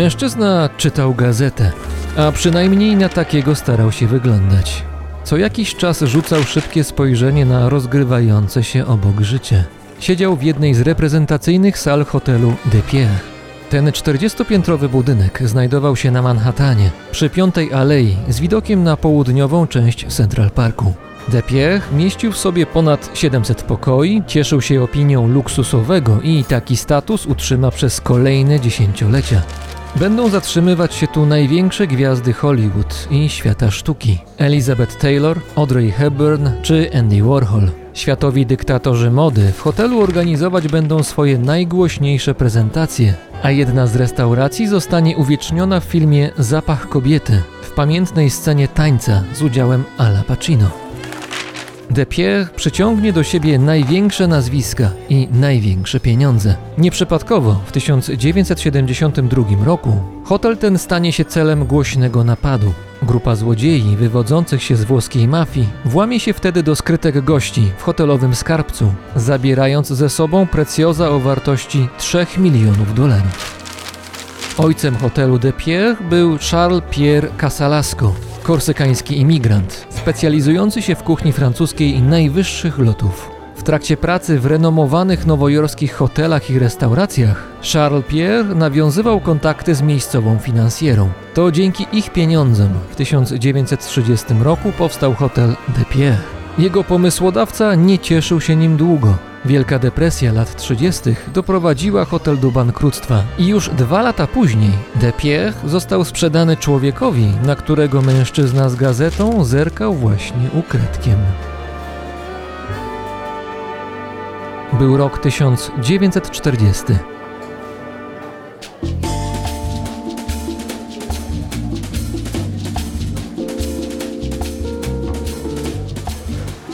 Mężczyzna czytał gazetę, a przynajmniej na takiego starał się wyglądać. Co jakiś czas rzucał szybkie spojrzenie na rozgrywające się obok życie. Siedział w jednej z reprezentacyjnych sal hotelu De Pierre. Ten 40-piętrowy budynek znajdował się na Manhattanie, przy Piątej Alei, z widokiem na południową część Central Parku. De Pierre mieścił w sobie ponad 700 pokoi, cieszył się opinią luksusowego i taki status utrzyma przez kolejne dziesięciolecia. Będą zatrzymywać się tu największe gwiazdy Hollywood i świata sztuki. Elizabeth Taylor, Audrey Hepburn czy Andy Warhol. Światowi dyktatorzy mody w hotelu organizować będą swoje najgłośniejsze prezentacje, a jedna z restauracji zostanie uwieczniona w filmie Zapach kobiety w pamiętnej scenie tańca z udziałem Ala Pacino. De Pierre przyciągnie do siebie największe nazwiska i największe pieniądze. Nieprzypadkowo w 1972 roku hotel ten stanie się celem głośnego napadu. Grupa złodziei wywodzących się z włoskiej mafii włamie się wtedy do skrytek gości w hotelowym skarbcu, zabierając ze sobą precjoza o wartości 3 milionów dolarów. Ojcem hotelu De Pierre był Charles Pierre Casalasco, korsykański imigrant, specjalizujący się w kuchni francuskiej najwyższych lotów. W trakcie pracy w renomowanych nowojorskich hotelach i restauracjach Charles Pierre nawiązywał kontakty z miejscową finansjerą. To dzięki ich pieniądzom w 1930 roku powstał hotel De Pierre. Jego pomysłodawca nie cieszył się nim długo. Wielka depresja lat 30. doprowadziła hotel do bankructwa i już dwa lata później De Pierre został sprzedany człowiekowi, na którego mężczyzna z gazetą zerkał właśnie ukradkiem. Był rok 1940.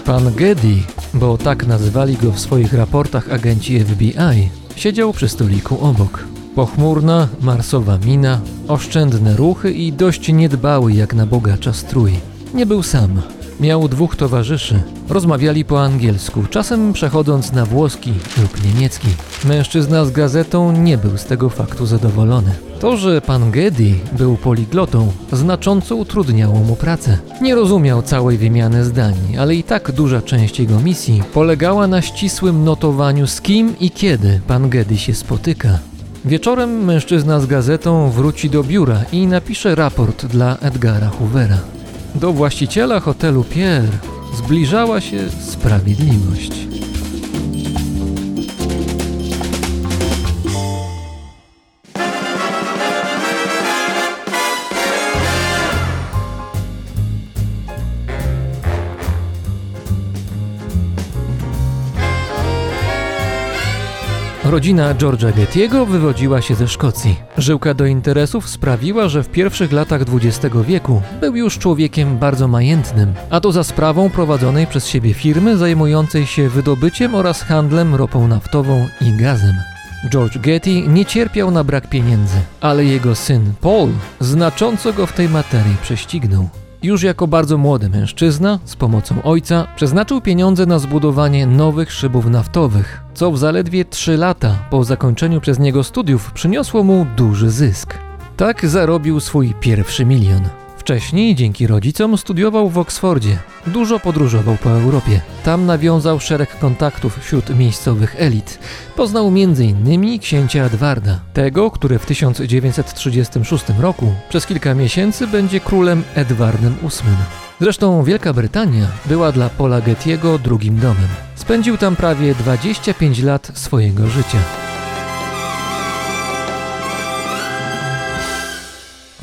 Pan Geddy, bo tak nazywali go w swoich raportach agenci FBI, siedział przy stoliku obok. Pochmurna, marsowa mina, oszczędne ruchy i dość niedbały jak na bogacza strój. Nie był sam. Miał dwóch towarzyszy. Rozmawiali po angielsku, czasem przechodząc na włoski lub niemiecki. Mężczyzna z gazetą nie był z tego faktu zadowolony. To, że pan Geddy był poliglotą, znacząco utrudniało mu pracę. Nie rozumiał całej wymiany zdań, ale i tak duża część jego misji polegała na ścisłym notowaniu z kim i kiedy pan Geddy się spotyka. Wieczorem mężczyzna z gazetą wróci do biura i napisze raport dla Edgara Hoovera. Do właściciela hotelu Pierre zbliżała się sprawiedliwość. Rodzina George'a Gettiego wywodziła się ze Szkocji. Żyłka do interesów sprawiła, że w pierwszych latach XX wieku był już człowiekiem bardzo majętnym, a to za sprawą prowadzonej przez siebie firmy zajmującej się wydobyciem oraz handlem ropą naftową i gazem. George Getty nie cierpiał na brak pieniędzy, ale jego syn Paul znacząco go w tej materii prześcignął. Już jako bardzo młody mężczyzna, z pomocą ojca, przeznaczył pieniądze na zbudowanie nowych szybów naftowych, co w zaledwie 3 lata po zakończeniu przez niego studiów przyniosło mu duży zysk. Tak zarobił swój pierwszy milion. Wcześniej, dzięki rodzicom, studiował w Oksfordzie. Dużo podróżował po Europie. Tam nawiązał szereg kontaktów wśród miejscowych elit. Poznał m.in. księcia Edwarda, tego, który w 1936 roku przez kilka miesięcy będzie królem Edwardem VIII. Zresztą Wielka Brytania była dla Paula Getty'ego drugim domem. Spędził tam prawie 25 lat swojego życia.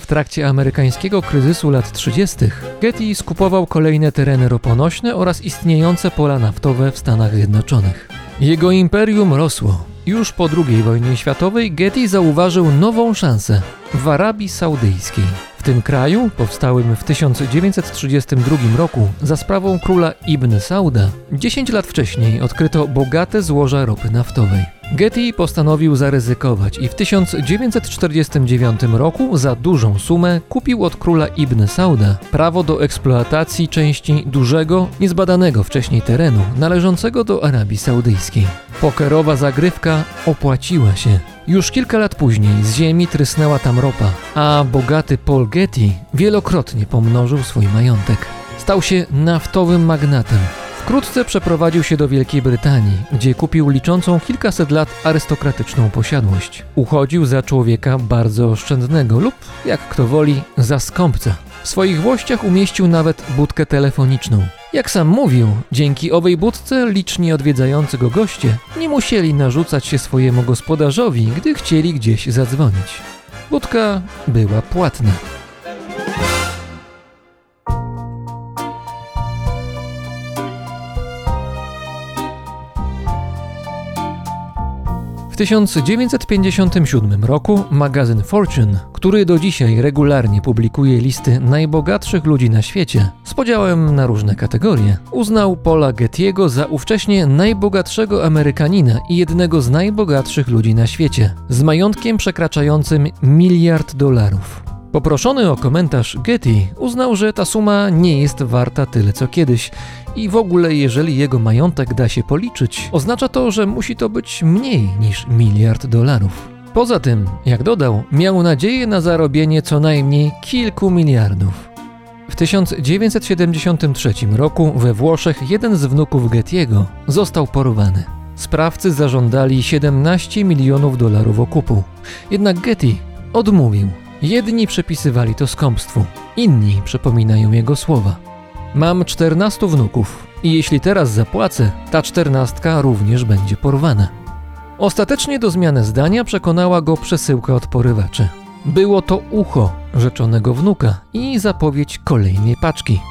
W trakcie amerykańskiego kryzysu lat 30. Getty skupował kolejne tereny roponośne oraz istniejące pola naftowe w Stanach Zjednoczonych. Jego imperium rosło. Już po II wojnie światowej Getty zauważył nową szansę w Arabii Saudyjskiej. W tym kraju, powstałym w 1932 roku za sprawą króla Ibn Sauda, 10 lat wcześniej odkryto bogate złoża ropy naftowej. Getty postanowił zaryzykować i w 1949 roku za dużą sumę kupił od króla Ibn Sauda prawo do eksploatacji części dużego, niezbadanego wcześniej terenu należącego do Arabii Saudyjskiej. Pokerowa zagrywka opłaciła się. Już kilka lat później z ziemi trysnęła tam ropa, a bogaty Paul Getty wielokrotnie pomnożył swój majątek. Stał się naftowym magnatem. Wkrótce przeprowadził się do Wielkiej Brytanii, gdzie kupił liczącą kilkaset lat arystokratyczną posiadłość. Uchodził za człowieka bardzo oszczędnego lub, jak kto woli, za skąpca. W swoich włościach umieścił nawet budkę telefoniczną. Jak sam mówił, dzięki owej budce liczni odwiedzający go goście nie musieli narzucać się swojemu gospodarzowi, gdy chcieli gdzieś zadzwonić. Budka była płatna. 1957 roku magazyn Fortune, który do dzisiaj regularnie publikuje listy najbogatszych ludzi na świecie, z podziałem na różne kategorie, uznał Paula Getty'ego za ówcześnie najbogatszego Amerykanina i jednego z najbogatszych ludzi na świecie, z majątkiem przekraczającym miliard dolarów. Poproszony o komentarz Getty uznał, że ta suma nie jest warta tyle co kiedyś i w ogóle jeżeli jego majątek da się policzyć, oznacza to, że musi to być mniej niż miliard dolarów. Poza tym, jak dodał, miał nadzieję na zarobienie co najmniej kilku miliardów. W 1973 roku we Włoszech jeden z wnuków Getty'ego został porwany. Sprawcy zażądali 17 milionów dolarów okupu. Jednak Getty odmówił. Jedni przypisywali to skąpstwu, inni przypominają jego słowa. Mam 14 wnuków i jeśli teraz zapłacę, ta czternastka również będzie porwana. Ostatecznie do zmiany zdania przekonała go przesyłka od porywaczy. Było to ucho rzeczonego wnuka i zapowiedź kolejnej paczki.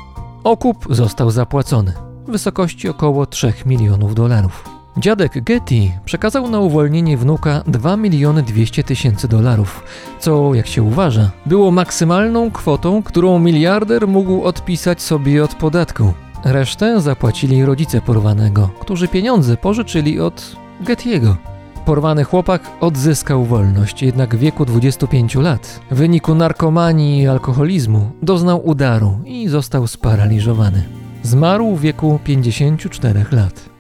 Okup został zapłacony w wysokości około 3 milionów dolarów. Dziadek Getty przekazał na uwolnienie wnuka 2 miliony 200 tysięcy dolarów, co, jak się uważa, było maksymalną kwotą, którą miliarder mógł odpisać sobie od podatku. Resztę zapłacili rodzice porwanego, którzy pieniądze pożyczyli od Getty'ego. Porwany chłopak odzyskał wolność, jednak w wieku 25 lat, w wyniku narkomanii i alkoholizmu, doznał udaru i został sparaliżowany. Zmarł w wieku 54 lat.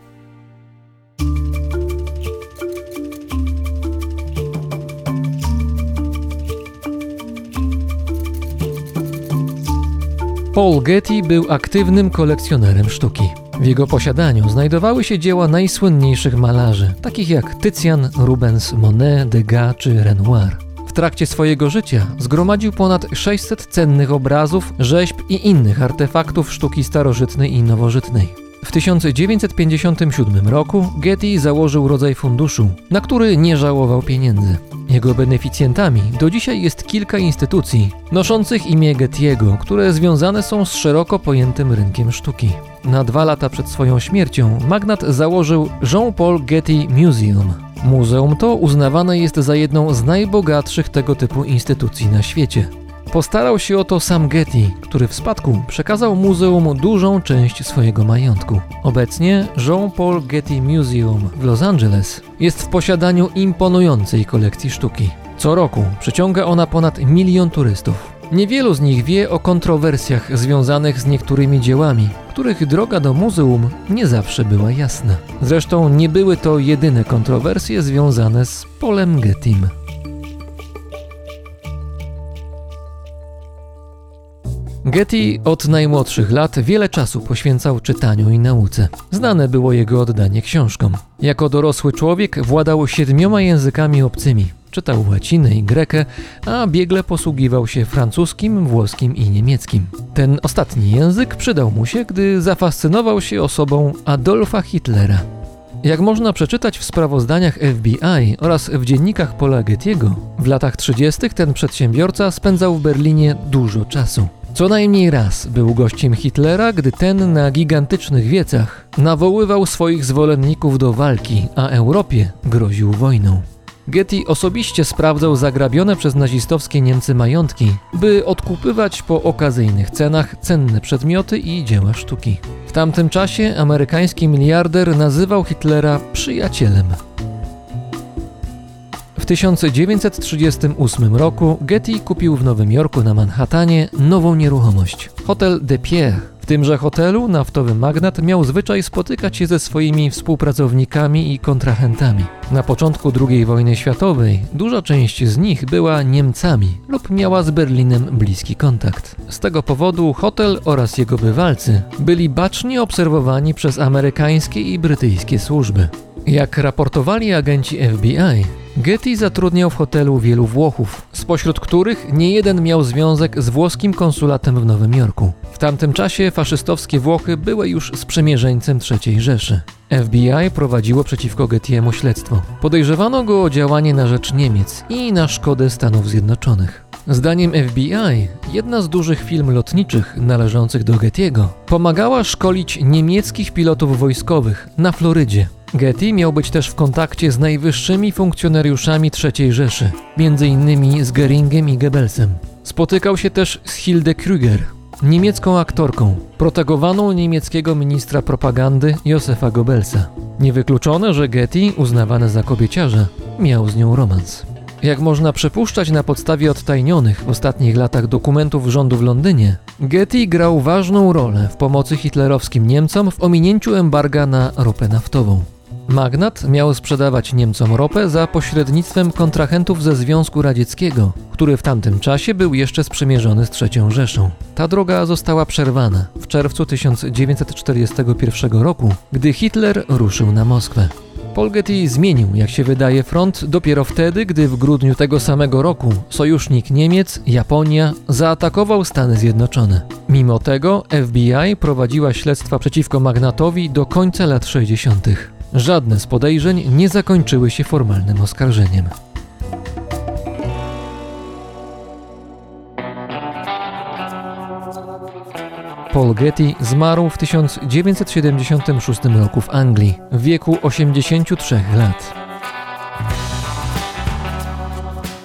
Paul Getty był aktywnym kolekcjonerem sztuki. W jego posiadaniu znajdowały się dzieła najsłynniejszych malarzy, takich jak Tycjan, Rubens, Monet, Degas czy Renoir. W trakcie swojego życia zgromadził ponad 600 cennych obrazów, rzeźb i innych artefaktów sztuki starożytnej i nowożytnej. W 1957 roku Getty założył rodzaj funduszu, na który nie żałował pieniędzy. Jego beneficjentami do dzisiaj jest kilka instytucji noszących imię Getty'ego, które związane są z szeroko pojętym rynkiem sztuki. Na dwa lata przed swoją śmiercią magnat założył Jean-Paul Getty Museum. Muzeum to uznawane jest za jedną z najbogatszych tego typu instytucji na świecie. Postarał się o to sam Getty, który w spadku przekazał muzeum dużą część swojego majątku. Obecnie Jean-Paul Getty Museum w Los Angeles jest w posiadaniu imponującej kolekcji sztuki. Co roku przyciąga ona ponad milion turystów. Niewielu z nich wie o kontrowersjach związanych z niektórymi dziełami, których droga do muzeum nie zawsze była jasna. Zresztą nie były to jedyne kontrowersje związane z Polem Gettym. Getty od najmłodszych lat wiele czasu poświęcał czytaniu i nauce. Znane było jego oddanie książkom. Jako dorosły człowiek władał siedmioma językami obcymi. czytał łacinę i grekę, a biegle posługiwał się francuskim, włoskim i niemieckim. Ten ostatni język przydał mu się, gdy zafascynował się osobą Adolfa Hitlera. Jak można przeczytać w sprawozdaniach FBI oraz w dziennikach Paula Gettiego, w latach 30. ten przedsiębiorca spędzał w Berlinie dużo czasu. Co najmniej raz był gościem Hitlera, gdy ten na gigantycznych wiecach nawoływał swoich zwolenników do walki, a Europie groził wojną. Getty osobiście sprawdzał zagrabione przez nazistowskie Niemcy majątki, by odkupywać po okazyjnych cenach cenne przedmioty i dzieła sztuki. W tamtym czasie amerykański miliarder nazywał Hitlera przyjacielem. W 1938 roku Getty kupił w Nowym Jorku na Manhattanie nową nieruchomość hotel De Pierre. W tymże hotelu naftowy magnat miał zwyczaj spotykać się ze swoimi współpracownikami i kontrahentami. Na początku II wojny światowej duża część z nich była Niemcami lub miała z Berlinem bliski kontakt. Z tego powodu hotel oraz jego bywalcy byli bacznie obserwowani przez amerykańskie i brytyjskie służby. Jak raportowali agenci FBI, Getty zatrudniał w hotelu wielu Włochów, spośród których nie jeden miał związek z włoskim konsulatem w Nowym Jorku. W tamtym czasie faszystowskie Włochy były już sprzymierzeńcem III Rzeszy. FBI prowadziło przeciwko Gettiemu śledztwo. Podejrzewano go o działanie na rzecz Niemiec i na szkodę Stanów Zjednoczonych. Zdaniem FBI, jedna z dużych firm lotniczych należących do Gettiego pomagała szkolić niemieckich pilotów wojskowych na Florydzie. Getty miał być też w kontakcie z najwyższymi funkcjonariuszami III Rzeszy, m.in. z Geringiem i Goebbelsem. Spotykał się też z Hilde Krüger, niemiecką aktorką, protegowaną niemieckiego ministra propagandy Josefa Goebbelsa. Niewykluczone, że Getty, uznawany za kobieciarza, miał z nią romans. Jak można przypuszczać na podstawie odtajnionych w ostatnich latach dokumentów rządu w Londynie, Getty grał ważną rolę w pomocy hitlerowskim Niemcom w ominięciu embarga na ropę naftową. Magnat miał sprzedawać Niemcom ropę za pośrednictwem kontrahentów ze Związku Radzieckiego, który w tamtym czasie był jeszcze sprzymierzony z III Rzeszą. Ta droga została przerwana w czerwcu 1941 roku, gdy Hitler ruszył na Moskwę. Paul Getty zmienił, jak się wydaje, front dopiero wtedy, gdy w grudniu tego samego roku sojusznik Niemiec, Japonia, zaatakował Stany Zjednoczone. Mimo tego FBI prowadziła śledztwa przeciwko magnatowi do końca lat 60. Żadne z podejrzeń nie zakończyły się formalnym oskarżeniem. Paul Getty zmarł w 1976 roku w Anglii w wieku 83 lat.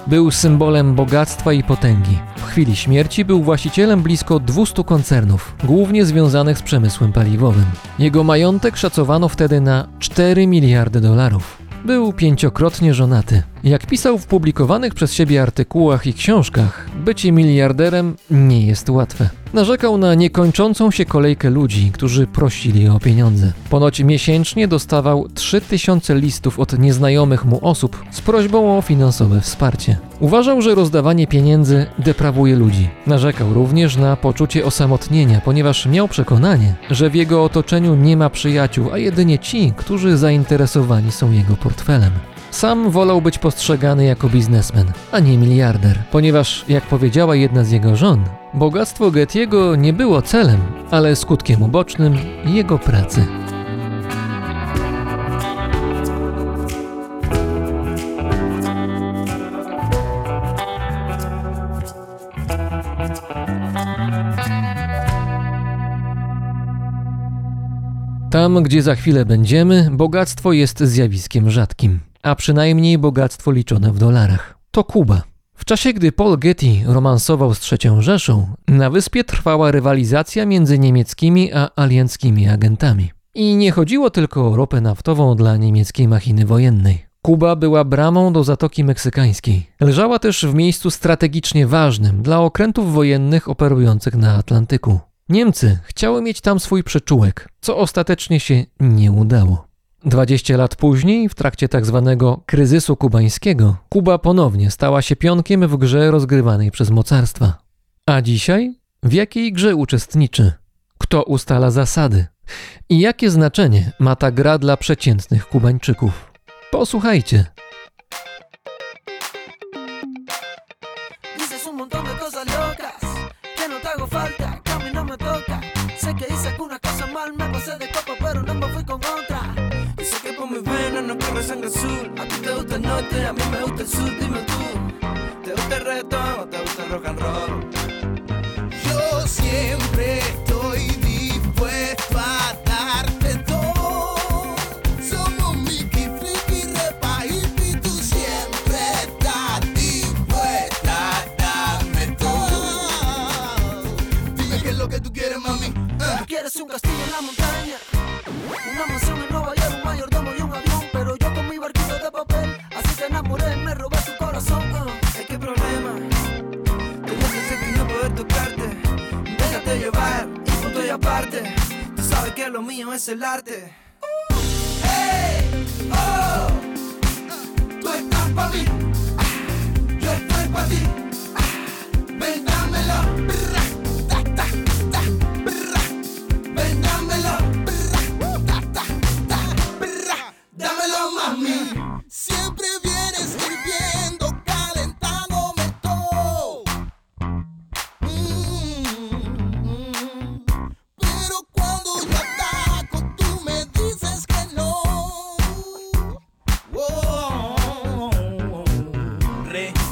Był symbolem bogactwa i potęgi. W chwili śmierci był właścicielem blisko 200 koncernów, głównie związanych z przemysłem paliwowym. Jego majątek szacowano wtedy na 4 miliardy dolarów. Był pięciokrotnie żonaty. Jak pisał w publikowanych przez siebie artykułach i książkach, bycie miliarderem nie jest łatwe. Narzekał na niekończącą się kolejkę ludzi, którzy prosili o pieniądze. Ponoć miesięcznie dostawał 3000 listów od nieznajomych mu osób z prośbą o finansowe wsparcie. Uważał, że rozdawanie pieniędzy deprawuje ludzi. Narzekał również na poczucie osamotnienia, ponieważ miał przekonanie, że w jego otoczeniu nie ma przyjaciół, a jedynie ci, którzy zainteresowani są jego portfelem. Sam wolał być postrzegany jako biznesmen, a nie miliarder, ponieważ, jak powiedziała jedna z jego żon, bogactwo Gettiego nie było celem, ale skutkiem ubocznym jego pracy. Tam, gdzie za chwilę będziemy, bogactwo jest zjawiskiem rzadkim a przynajmniej bogactwo liczone w dolarach. To Kuba. W czasie, gdy Paul Getty romansował z trzecią Rzeszą, na wyspie trwała rywalizacja między niemieckimi a alianckimi agentami. I nie chodziło tylko o ropę naftową dla niemieckiej machiny wojennej. Kuba była bramą do Zatoki Meksykańskiej. Leżała też w miejscu strategicznie ważnym dla okrętów wojennych operujących na Atlantyku. Niemcy chciały mieć tam swój przyczółek, co ostatecznie się nie udało. 20 lat później, w trakcie tak tzw. kryzysu kubańskiego, Kuba ponownie stała się pionkiem w grze rozgrywanej przez mocarstwa. A dzisiaj? W jakiej grze uczestniczy? Kto ustala zasady? I jakie znaczenie ma ta gra dla przeciętnych Kubańczyków? Posłuchajcie. No no sé que hice alguna cosa mal, me pasé de copa, pero no me fui con otra. Dice que por mi venas no corre sangre azul. A ti te gusta el norte, a mí me gusta el sur, dime tú. ¿Te gusta el reggaetón o te gusta el rock and roll? Yo siempre lo mío es el arte. Hey, oh, tú estás pa' mí, yo estoy pa' ti. Ven, dámelo,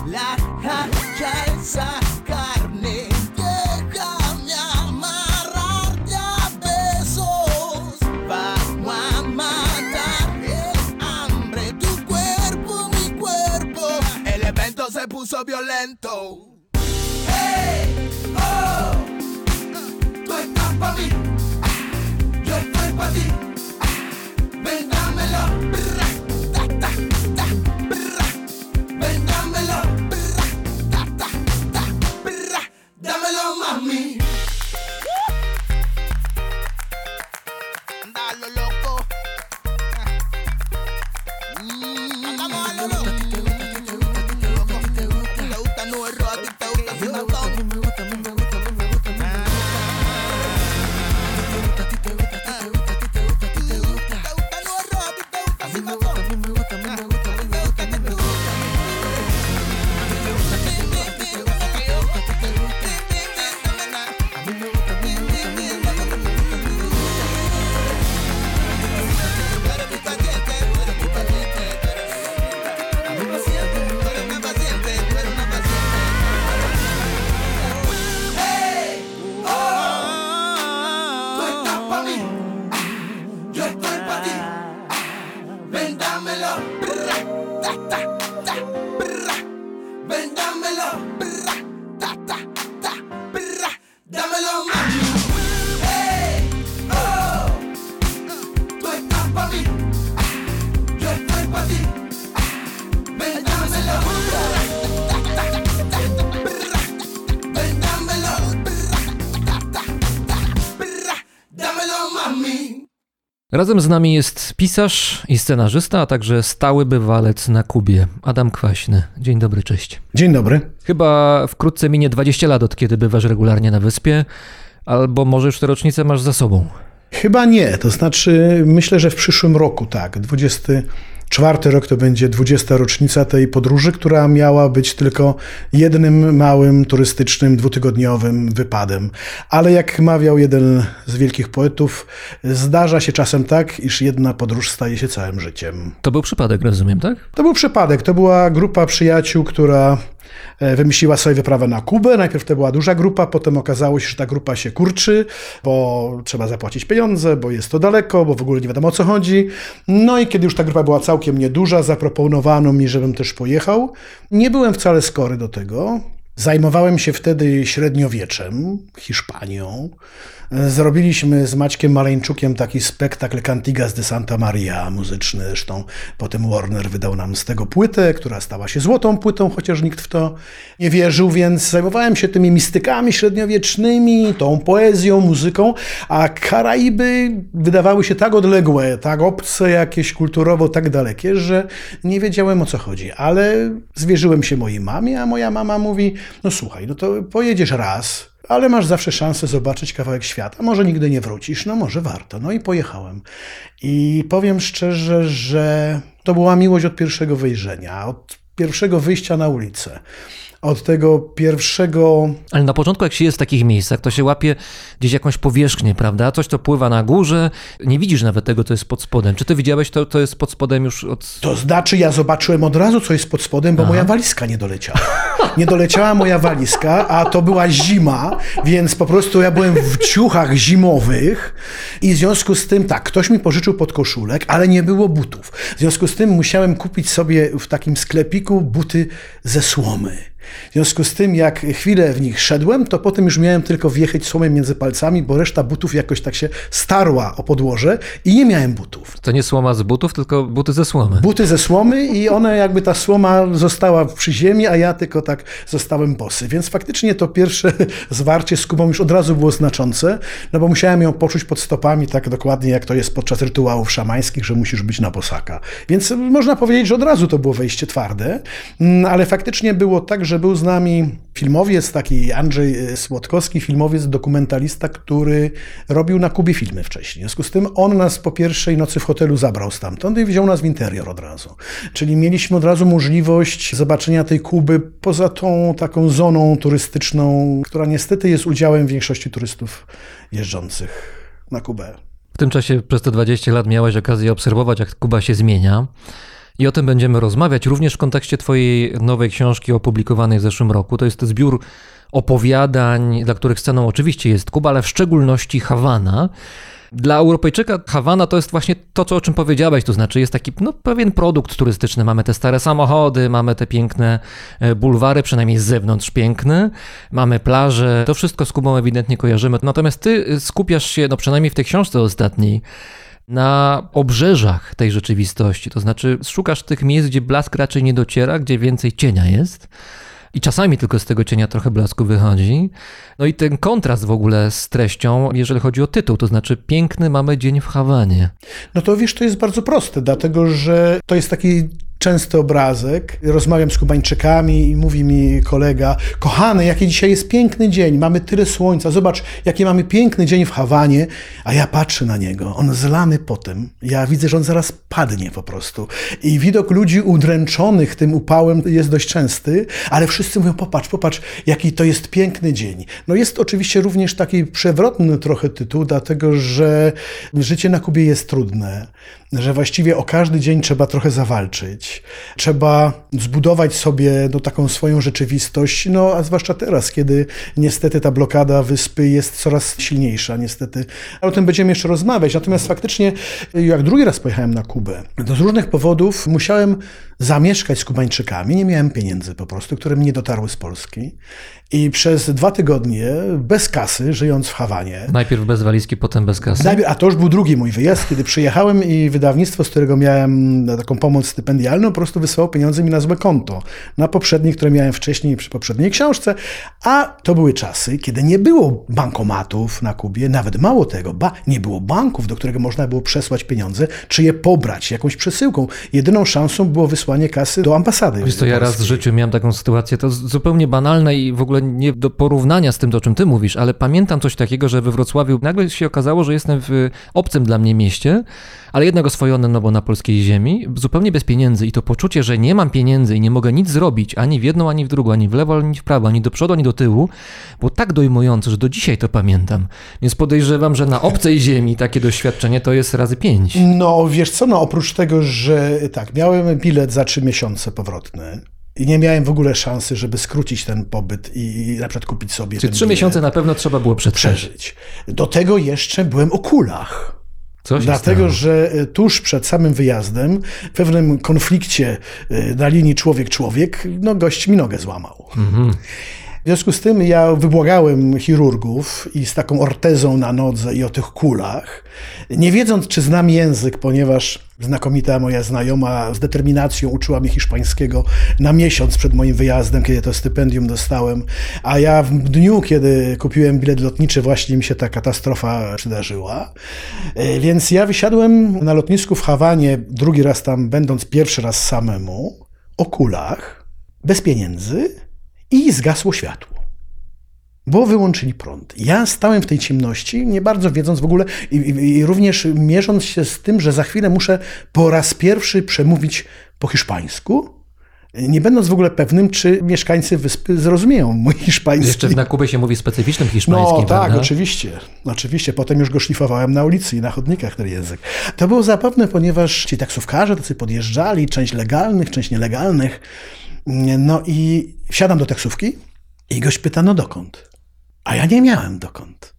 relaja ya esa carne, déjame amarrarte a besos. Vamos a matar el hambre, tu cuerpo, mi cuerpo. El evento se puso violento. Razem z nami jest pisarz i scenarzysta, a także stały bywalec na Kubie, Adam Kwaśny. Dzień dobry, cześć. Dzień dobry. Chyba wkrótce minie 20 lat, od kiedy bywasz regularnie na wyspie, albo może już te rocznice masz za sobą. Chyba nie, to znaczy myślę, że w przyszłym roku tak. 24 rok to będzie 20 rocznica tej podróży, która miała być tylko jednym małym turystycznym dwutygodniowym wypadem. Ale jak mawiał jeden z wielkich poetów, zdarza się czasem tak, iż jedna podróż staje się całym życiem. To był przypadek, rozumiem, tak? To był przypadek. To była grupa przyjaciół, która wymyśliła sobie wyprawę na Kubę. Najpierw to była duża grupa, potem okazało się, że ta grupa się kurczy, bo trzeba zapłacić pieniądze, bo jest to daleko, bo w ogóle nie wiadomo o co chodzi. No i kiedy już ta grupa była całkiem nieduża, zaproponowano mi, żebym też pojechał. Nie byłem wcale skory do tego. Zajmowałem się wtedy średniowieczem, Hiszpanią. Zrobiliśmy z Maćkiem Maleńczukiem taki spektakl Cantigas de Santa Maria muzyczny. Zresztą potem Warner wydał nam z tego płytę, która stała się złotą płytą, chociaż nikt w to nie wierzył, więc zajmowałem się tymi mistykami średniowiecznymi, tą poezją, muzyką, a Karaiby wydawały się tak odległe, tak obce, jakieś kulturowo tak dalekie, że nie wiedziałem o co chodzi. Ale zwierzyłem się mojej mamie, a moja mama mówi: No słuchaj, no to pojedziesz raz, ale masz zawsze szansę zobaczyć kawałek świata. Może nigdy nie wrócisz, no może warto. No i pojechałem. I powiem szczerze, że to była miłość od pierwszego wejrzenia, od pierwszego wyjścia na ulicę. Od tego pierwszego Ale na początku, jak się jest w takich miejscach, to się łapie gdzieś jakąś powierzchnię, prawda? Coś, co pływa na górze. Nie widzisz nawet tego, co jest pod spodem. Czy ty widziałeś to, to jest pod spodem już od... To znaczy, ja zobaczyłem od razu, co jest pod spodem, bo moja walizka nie doleciała. Nie doleciała moja walizka, a to była zima, więc po prostu ja byłem w ciuchach zimowych i w związku z tym, tak, ktoś mi pożyczył podkoszulek, ale nie było butów. W związku z tym musiałem kupić sobie w takim sklepiku buty ze słomy. W związku z tym, jak chwilę w nich szedłem, to potem już miałem tylko wjechać słomem między palcami, bo reszta butów jakoś tak się starła o podłoże i nie miałem butów. To nie słoma z butów, tylko buty ze słomy. Buty ze słomy i one jakby ta słoma została przy ziemi, a ja tylko tak zostałem bosy. Więc faktycznie to pierwsze zwarcie z Kubą już od razu było znaczące, no bo musiałem ją poczuć pod stopami tak dokładnie jak to jest podczas rytuałów szamańskich, że musisz być na bosaka. Więc można powiedzieć, że od razu to było wejście twarde, Mm, ale faktycznie było tak, że był z nami filmowiec, taki Andrzej e, Słodkowski, filmowiec, dokumentalista, który robił na Kubie filmy wcześniej. W związku z tym on nas po pierwszej nocy w hotelu zabrał stamtąd i wziął nas w interior od razu. Czyli mieliśmy od razu możliwość zobaczenia tej Kuby poza tą taką zoną turystyczną, która niestety jest udziałem większości turystów jeżdżących na Kubę. W tym czasie przez te 20 lat miałeś okazję obserwować, jak Kuba się zmienia. I o tym będziemy rozmawiać również w kontekście Twojej nowej książki opublikowanej w zeszłym roku. To jest zbiór opowiadań, dla których sceną oczywiście jest Kuba, ale w szczególności Hawana. Dla Europejczyka Hawana to jest właśnie to, co, o czym powiedziałeś, to znaczy jest taki no, pewien produkt turystyczny. Mamy te stare samochody, mamy te piękne e, bulwary, przynajmniej z zewnątrz piękne, mamy plaże, to wszystko z Kubą ewidentnie kojarzymy. Natomiast ty e, skupiasz się, no przynajmniej w tej książce ostatniej, na obrzeżach tej rzeczywistości. To znaczy, szukasz tych miejsc, gdzie blask raczej nie dociera, gdzie więcej cienia jest. I czasami tylko z tego cienia trochę blasku wychodzi. No i ten kontrast w ogóle z treścią, jeżeli chodzi o tytuł, to znaczy piękny mamy dzień w Hawanie. No to wiesz, to jest bardzo proste, dlatego że to jest taki częsty obrazek. Rozmawiam z Kubańczykami i mówi mi kolega, kochany, jaki dzisiaj jest piękny dzień, mamy tyle słońca, zobacz, jaki mamy piękny dzień w Hawanie, a ja patrzę na niego, on zlany potem, ja widzę, że on zaraz padnie po prostu. I widok ludzi udręczonych tym upałem jest dość częsty, ale wszyscy mówią, popatrz, popatrz, jaki to jest piękny dzień. No jest oczywiście również taki przewrotny trochę tytuł, dlatego że życie na Kubie jest trudne, że właściwie o każdy dzień trzeba trochę zawalczyć. Trzeba zbudować sobie no, taką swoją rzeczywistość, no a zwłaszcza teraz, kiedy niestety ta blokada wyspy jest coraz silniejsza, niestety. Ale o tym będziemy jeszcze rozmawiać. Natomiast faktycznie, jak drugi raz pojechałem na Kubę, to z różnych powodów musiałem zamieszkać z Kubańczykami. Nie miałem pieniędzy po prostu, które mi nie dotarły z Polski. I przez dwa tygodnie bez kasy, żyjąc w Hawanie, Najpierw bez walizki, potem bez kasy. Najpierw, a to już był drugi mój wyjazd, kiedy przyjechałem i wydawnictwo, z którego miałem taką pomoc stypendialną, po prostu wysłało pieniądze mi na złe konto. Na poprzednie, które miałem wcześniej przy poprzedniej książce. A to były czasy, kiedy nie było bankomatów na Kubie, nawet mało tego, ba, nie było banków, do którego można było przesłać pieniądze, czy je pobrać jakąś przesyłką. Jedyną szansą było wysłanie kasy do ambasady. Wiesz co, ja raz w życiu miałem taką sytuację, to zupełnie banalne i w ogóle nie do porównania z tym, o czym ty mówisz, ale pamiętam coś takiego, że we Wrocławiu nagle się okazało, że jestem w obcym dla mnie mieście, ale jednak oswojone, no bo na polskiej ziemi, zupełnie bez pieniędzy i to poczucie, że nie mam pieniędzy i nie mogę nic zrobić, ani w jedną, ani w drugą, ani w lewo, ani w prawo, ani do przodu, ani do tyłu, było tak dojmujące, że do dzisiaj to pamiętam. Więc podejrzewam, że na obcej ziemi takie doświadczenie to jest razy pięć. No, wiesz co, no oprócz tego, że tak, miałem bilet za trzy miesiące powrotny i nie miałem w ogóle szansy, żeby skrócić ten pobyt i, i na przykład kupić sobie ten trzy miesiące na pewno trzeba było przetrwać. przeżyć. Do tego jeszcze byłem o kulach. Dlatego, stało? że e, tuż przed samym wyjazdem, w pewnym konflikcie e, na linii człowiek-człowiek, no gość mi nogę złamał. W związku z tym ja wybłagałem chirurgów i z taką ortezą na nodze i o tych kulach, nie wiedząc, czy znam język, ponieważ znakomita moja znajoma z determinacją uczyła mnie hiszpańskiego na miesiąc przed moim wyjazdem, kiedy to stypendium dostałem, a ja w dniu, kiedy kupiłem bilet lotniczy, właśnie mi się ta katastrofa przydarzyła. E, Więc ja wysiadłem na lotnisku w Hawanie, drugi raz tam będąc pierwszy raz samemu, o kulach, bez pieniędzy, i zgasło światło. Bo wyłączyli prąd. Ja stałem w tej ciemności, nie bardzo wiedząc w ogóle i, i, i również mierząc się z tym, że za chwilę muszę po raz pierwszy przemówić po hiszpańsku Nie będąc w ogóle pewnym, czy mieszkańcy wyspy zrozumieją mój hiszpański. Jeszcze na Kubie się mówi specyficznym hiszpańskim, No tak, prawda? oczywiście. Oczywiście. Potem już go szlifowałem na ulicy i na chodnikach ten język. To było zabawne, ponieważ ci taksówkarze tacy podjeżdżali, część legalnych, część nielegalnych. No i wsiadam do taksówki i gość pyta, no dokąd? A ja nie miałem dokąd.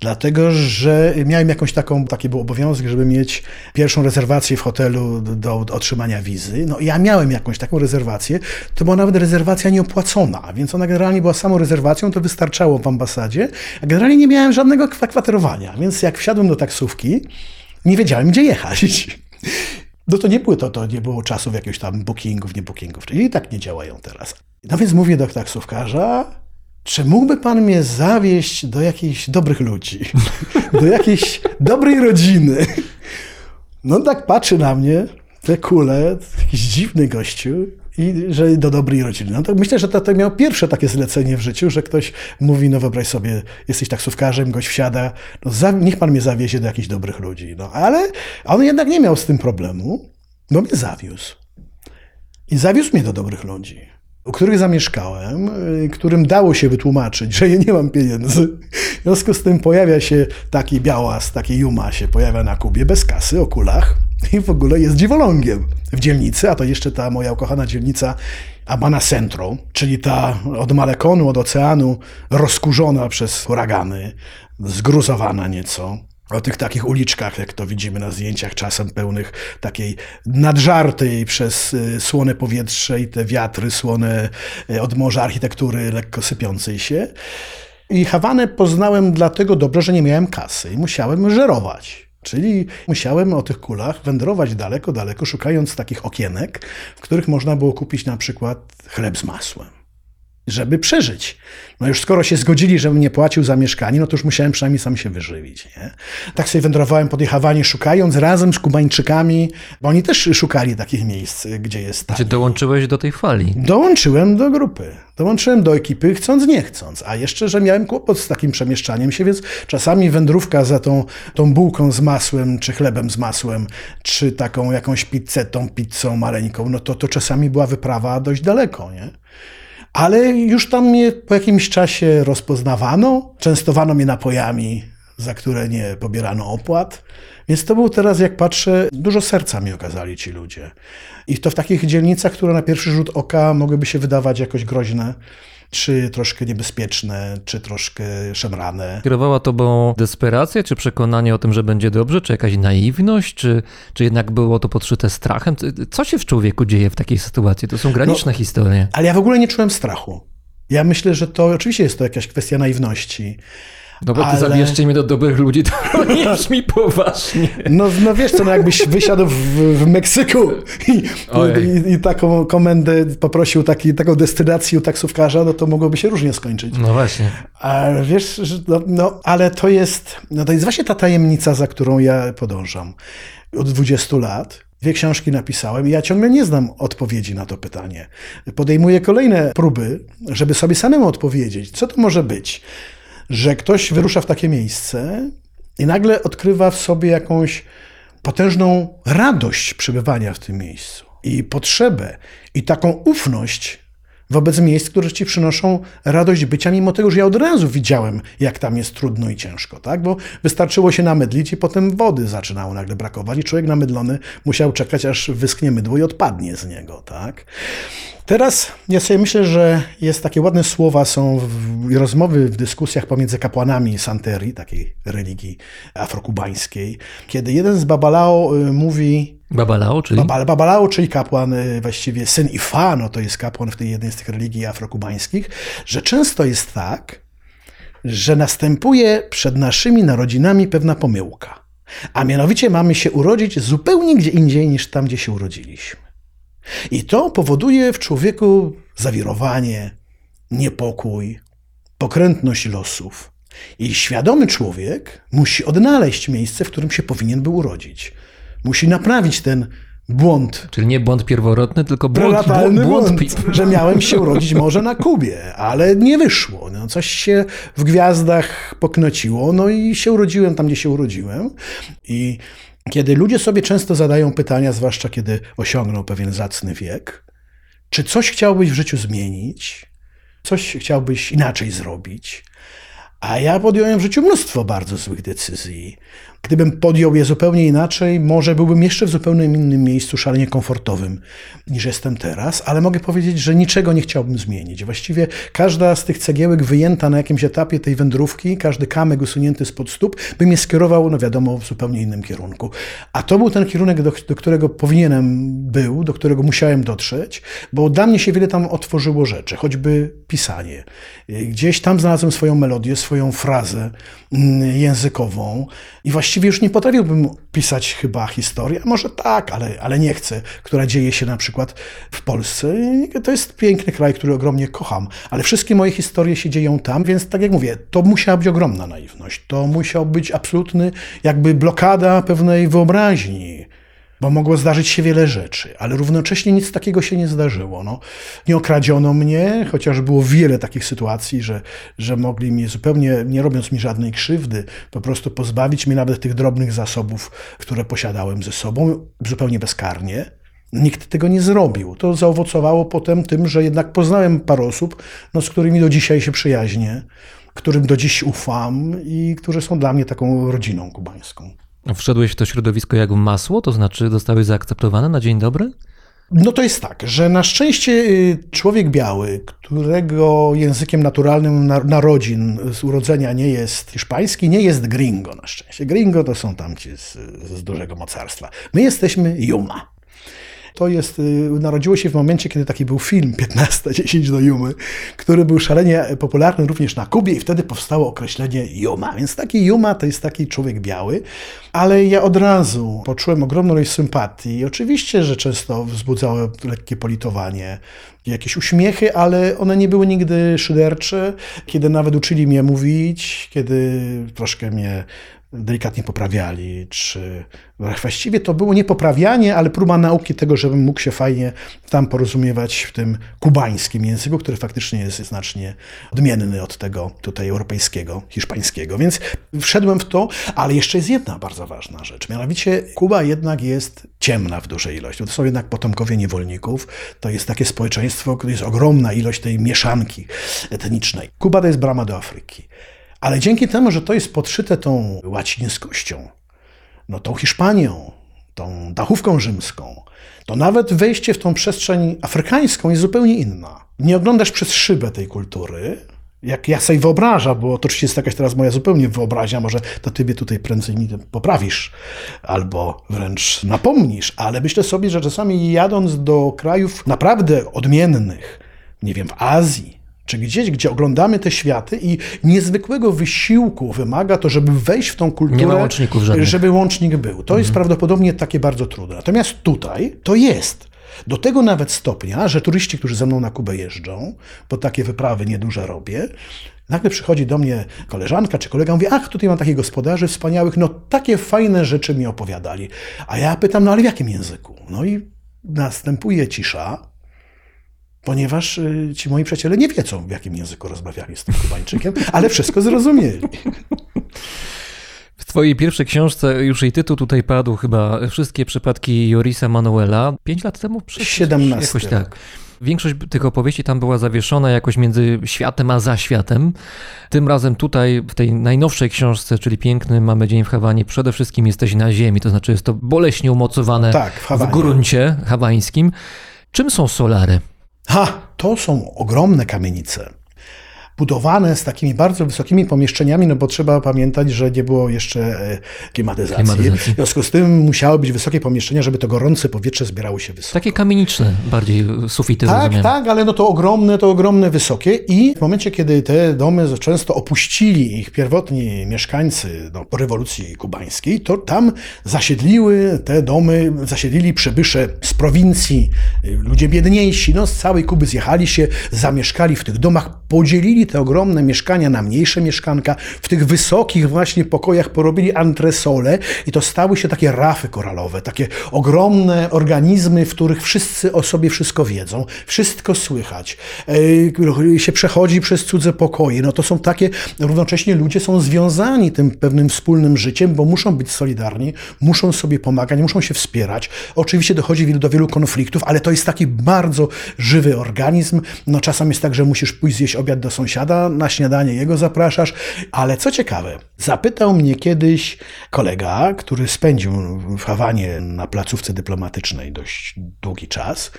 Dlatego, że miałem jakąś taką, taki był obowiązek, żeby mieć pierwszą rezerwację w hotelu do, otrzymania wizy. No ja miałem jakąś taką rezerwację. To była nawet rezerwacja nieopłacona, więc ona generalnie była samą rezerwacją, to wystarczało w ambasadzie. A generalnie nie miałem żadnego kwa- kwaterowania, więc jak wsiadłem do taksówki, nie wiedziałem, gdzie jechać. No to nie było to, to nie było czasów jakichś tam bookingów, nie bookingów, czyli i tak nie działają teraz. No więc mówię do taksówkarza, czy mógłby pan mnie zawieźć do jakichś dobrych ludzi, do jakiejś dobrej rodziny? No on tak patrzy na mnie, te kule, jakiś dziwny gościu, i że do dobrej rodziny. No to myślę, że to, miał pierwsze takie zlecenie w życiu, że ktoś mówi, no wyobraź sobie, jesteś taksówkarzem, gość wsiada, no za, niech pan mnie zawiezie do jakichś dobrych ludzi. No ale on jednak nie miał z tym problemu, bo mnie zawiózł. I zawiózł mnie do dobrych ludzi, u których zamieszkałem, y, którym dało się wytłumaczyć, że ja nie mam pieniędzy. W związku z tym pojawia się taki białas, taki Juma się pojawia na Kubie bez kasy, o kulach i w ogóle jest dziwolągiem w dzielnicy, a to jeszcze ta moja ukochana dzielnica Abana Centro, czyli ta od Malekonu, od oceanu, rozkurzona przez huragany, zgruzowana nieco o tych takich uliczkach, jak to widzimy na zdjęciach, czasem pełnych takiej nadżartej przez y, słone powietrze i te wiatry słone y, od morza architektury lekko sypiącej się. I Hawanę poznałem dlatego dobrze, że nie miałem kasy i musiałem żerować. Czyli musiałem o tych kulach wędrować daleko, daleko, szukając takich okienek, w których można było kupić na przykład chleb z masłem żeby przeżyć. No już skoro się zgodzili, żebym nie płacił za mieszkanie, no to już musiałem przynajmniej sam się wyżywić. Nie? Tak sobie wędrowałem po Hawanie, szukając razem z Kubańczykami, bo oni też szukali takich miejsc, gdzie jest Czy taniej. dołączyłeś do tej fali? Dołączyłem do grupy. Dołączyłem do ekipy, chcąc, nie chcąc. A jeszcze, że miałem kłopot z takim przemieszczaniem się, więc czasami wędrówka za tą, tą bułką z masłem, czy chlebem z masłem, czy taką jakąś pizzetą, pizzą maleńką, no to, to czasami była wyprawa dość daleko, nie? Ale już tam mnie po jakimś czasie rozpoznawano, częstowano mnie napojami, za które nie pobierano opłat. Więc to był teraz, jak patrzę, dużo serca mi okazali ci ludzie. I to w takich dzielnicach, które na pierwszy rzut oka mogłyby się wydawać jakoś groźne, czy troszkę niebezpieczne, czy troszkę szemrane. Kierowała tobą desperacja, czy przekonanie o tym, że będzie dobrze, czy jakaś naiwność, czy, czy jednak było to podszyte strachem? Co się w człowieku dzieje w takiej sytuacji? To są graniczne historie. Ale ja w ogóle nie czułem strachu. Ja myślę, że to oczywiście jest to jakaś kwestia naiwności. No bo ty ale- zabierzcie mnie do dobrych ludzi, to nie brzmi poważnie. No, no wiesz co, no jakbyś wysiadł w, w Meksyku i, i, i taką komendę poprosił taki, taką destynację u taksówkarza, no to mogłoby się różnie skończyć. No właśnie. A wiesz, że, no, no, ale to jest, no to jest właśnie ta tajemnica, za którą ja podążam. Od 20 lat dwie książki napisałem i ja ciągle nie znam odpowiedzi na to pytanie. Podejmuję kolejne próby, żeby sobie samemu odpowiedzieć, co to może być, że ktoś wyrusza w takie miejsce i nagle odkrywa w sobie jakąś potężną radość przebywania w tym miejscu i potrzebę i taką ufność wobec miejsc, które ci przynoszą radość bycia, mimo tego, że ja od razu widziałem, jak tam jest trudno i ciężko, tak? Bo wystarczyło się namydlić i potem wody zaczynało nagle brakować i człowiek namydlony musiał czekać, aż wyschnie mydło i odpadnie z niego, tak? Teraz ja sobie myślę, że jest takie ładne słowa, są w, rozmowy w dyskusjach pomiędzy kapłanami Santeri, takiej religii afrokubańskiej, kiedy jeden z Babalao y, mówi, Babalao, czyli? Babal, Babalao, czyli kapłan, y, właściwie syn Ifa, no to jest kapłan w tej jednej z tych religii afrokubańskich, że często jest tak, że następuje przed naszymi narodzinami pewna pomyłka. A mianowicie mamy się urodzić zupełnie gdzie indziej niż tam, gdzie się urodziliśmy. I to powoduje w człowieku zawirowanie, niepokój, pokrętność losów. I świadomy człowiek musi odnaleźć miejsce, w którym się powinien był urodzić. Musi naprawić ten błąd Czyli nie błąd pierworodny, tylko błąd, błąd, błąd, błąd. że miałem się urodzić może na Kubie, ale nie wyszło. No, coś się w gwiazdach poknociło, no i się urodziłem tam, gdzie się urodziłem. I kiedy ludzie sobie często zadają pytania, zwłaszcza kiedy osiągną pewien zacny wiek, Czy coś chciałbyś w życiu zmienić? Coś chciałbyś inaczej zrobić? A ja podjąłem w życiu mnóstwo bardzo złych decyzji. Gdybym podjął je zupełnie inaczej, może byłbym jeszcze w zupełnie innym miejscu, szalenie komfortowym niż jestem teraz, ale mogę powiedzieć, że niczego nie chciałbym zmienić. Właściwie każda z tych cegiełek wyjęta na jakimś etapie tej wędrówki, każdy kamyk usunięty spod stóp, by mnie skierował, no wiadomo, w zupełnie innym kierunku. A to był ten kierunek, do, do którego powinienem był, do którego musiałem dotrzeć, bo dla mnie się wiele tam otworzyło rzeczy, choćby pisanie. Gdzieś tam znalazłem swoją melodię, swoją frazę mm, językową i właściwie już nie potrafiłbym pisać chyba historii, może tak, ale, ale nie chcę, która dzieje się na przykład w Polsce. To jest piękny kraj, który ogromnie kocham, ale wszystkie moje historie się dzieją tam, więc tak jak mówię, to musiała być ogromna naiwność. To musiał być absolutny jakby blokada pewnej wyobraźni bo mogło zdarzyć się wiele rzeczy, ale równocześnie nic takiego się nie zdarzyło. No, nie okradziono mnie, chociaż było wiele takich sytuacji, że, że mogli mnie zupełnie, nie robiąc mi żadnej krzywdy, po prostu pozbawić mnie nawet tych drobnych zasobów, które posiadałem ze sobą, zupełnie bezkarnie. Nikt tego nie zrobił. To zaowocowało potem tym, że jednak poznałem parę osób, no, z którymi do dzisiaj się przyjaźnię, którym do dziś ufam i którzy są dla mnie taką rodziną kubańską. Wszedłeś w to środowisko jak w masło, to znaczy zostałeś zaakceptowany na dzień dobry? No to jest tak, że na szczęście y, człowiek biały, którego językiem naturalnym narodzin z urodzenia nie jest hiszpański, nie jest gringo na szczęście. Gringo to są tamci z, z dużego mocarstwa. My jesteśmy Yuma. To jest, y, narodziło się w momencie, kiedy taki był film 15-10 do Jumy, który był szalenie popularny również na Kubie i wtedy powstało określenie Juma. Więc taki Juma to jest taki człowiek biały, ale ja od razu poczułem ogromną ilość sympatii i oczywiście, że często wzbudzało lekkie politowanie, jakieś uśmiechy, ale one nie były nigdy szydercze, kiedy nawet uczyli mnie mówić, kiedy troszkę mnie delikatnie poprawiali, czy właściwie to było nie poprawianie, ale próba nauki tego, żebym mógł się fajnie tam porozumiewać w tym kubańskim języku, który faktycznie jest znacznie odmienny od tego tutaj europejskiego, hiszpańskiego. Więc wszedłem w to, ale jeszcze jest jedna bardzo ważna rzecz. Mianowicie Kuba jednak jest ciemna w dużej ilości. To są jednak potomkowie niewolników. To jest takie społeczeństwo, które jest ogromna ilość tej mieszanki etnicznej. Kuba to jest brama do Afryki. Ale dzięki temu, że to jest podszyte tą łacińskością, no tą Hiszpanią, tą dachówką rzymską, to nawet wejście w tą przestrzeń afrykańską jest zupełnie inna. Nie oglądasz przez szybę tej kultury, jak ja sobie wyobrażam, bo to oczywiście jest jakaś teraz moja zupełnie wyobraźnia, może to ty mnie tutaj prędzej mi poprawisz, albo wręcz napomnisz, ale myślę sobie, że czasami jadąc do krajów naprawdę odmiennych, nie wiem, w Azji, czy gdzieś, gdzie oglądamy te światy i niezwykłego wysiłku wymaga to, żeby wejść w tą kulturę, Nie ma łączników żadnych. żeby łącznik był. To jest prawdopodobnie takie bardzo trudne. Natomiast tutaj to jest. Do tego nawet stopnia, że turyści, którzy ze mną na Kubę jeżdżą, bo takie wyprawy nieduże robię, nagle przychodzi do mnie koleżanka czy kolega, mówi, ach, tutaj mam takich gospodarzy wspaniałych, no takie fajne rzeczy mi opowiadali. A ja pytam, no ale w jakim języku? No i następuje cisza, ponieważ y, ci moi przyjaciele nie wiedzą, w jakim języku rozmawiali z tym Kubańczykiem, ale wszystko zrozumieli. W twojej pierwszej książce już jej tytuł tutaj padł chyba Wszystkie przypadki Jorisa Manuela. Pięć lat temu? Przecież 17 Jakoś tak. Większość tych opowieści tam była zawieszona jakoś między światem a zaświatem. Tym razem tutaj, w tej najnowszej książce, czyli Piękny mamy dzień w Hawanie, przede wszystkim jesteś na ziemi, to znaczy jest to boleśnie umocowane Tak, w Hawanie. gruncie hawańskim. Czym są solary? Ha, to są ogromne kamienice. Budowane z takimi bardzo wysokimi pomieszczeniami, no bo trzeba pamiętać, że nie było jeszcze e, klimatyzacji. Klimatyzacji. W związku z tym musiały być wysokie pomieszczenia, żeby to gorące powietrze zbierało się wysoko. Takie kamieniczne bardziej sufity, Tak, rozumiem. tak, ale no to ogromne, to ogromne, wysokie i w momencie, kiedy te domy często opuścili ich pierwotni mieszkańcy no, po rewolucji kubańskiej, to tam zasiedliły te domy, zasiedlili przybysze z prowincji, y, ludzie biedniejsi, no z całej Kuby zjechali się, zamieszkali w tych domach, podzielili te ogromne mieszkania na mniejsze mieszkanka. W tych wysokich właśnie pokojach porobili antresole i to stały się takie rafy koralowe, takie ogromne organizmy, w których wszyscy o sobie wszystko wiedzą, wszystko słychać, się przechodzi przez cudze pokoje. No to są takie, równocześnie ludzie są związani tym pewnym wspólnym życiem, bo muszą być solidarni, muszą sobie pomagać, muszą się wspierać. Oczywiście dochodzi do wielu konfliktów, ale to jest taki bardzo żywy organizm. No czasem jest tak, że musisz pójść zjeść obiad do sąsiada, na śniadanie jego zapraszasz, ale co ciekawe, zapytał mnie kiedyś kolega, który spędził w Hawanie na placówce dyplomatycznej dość długi czas.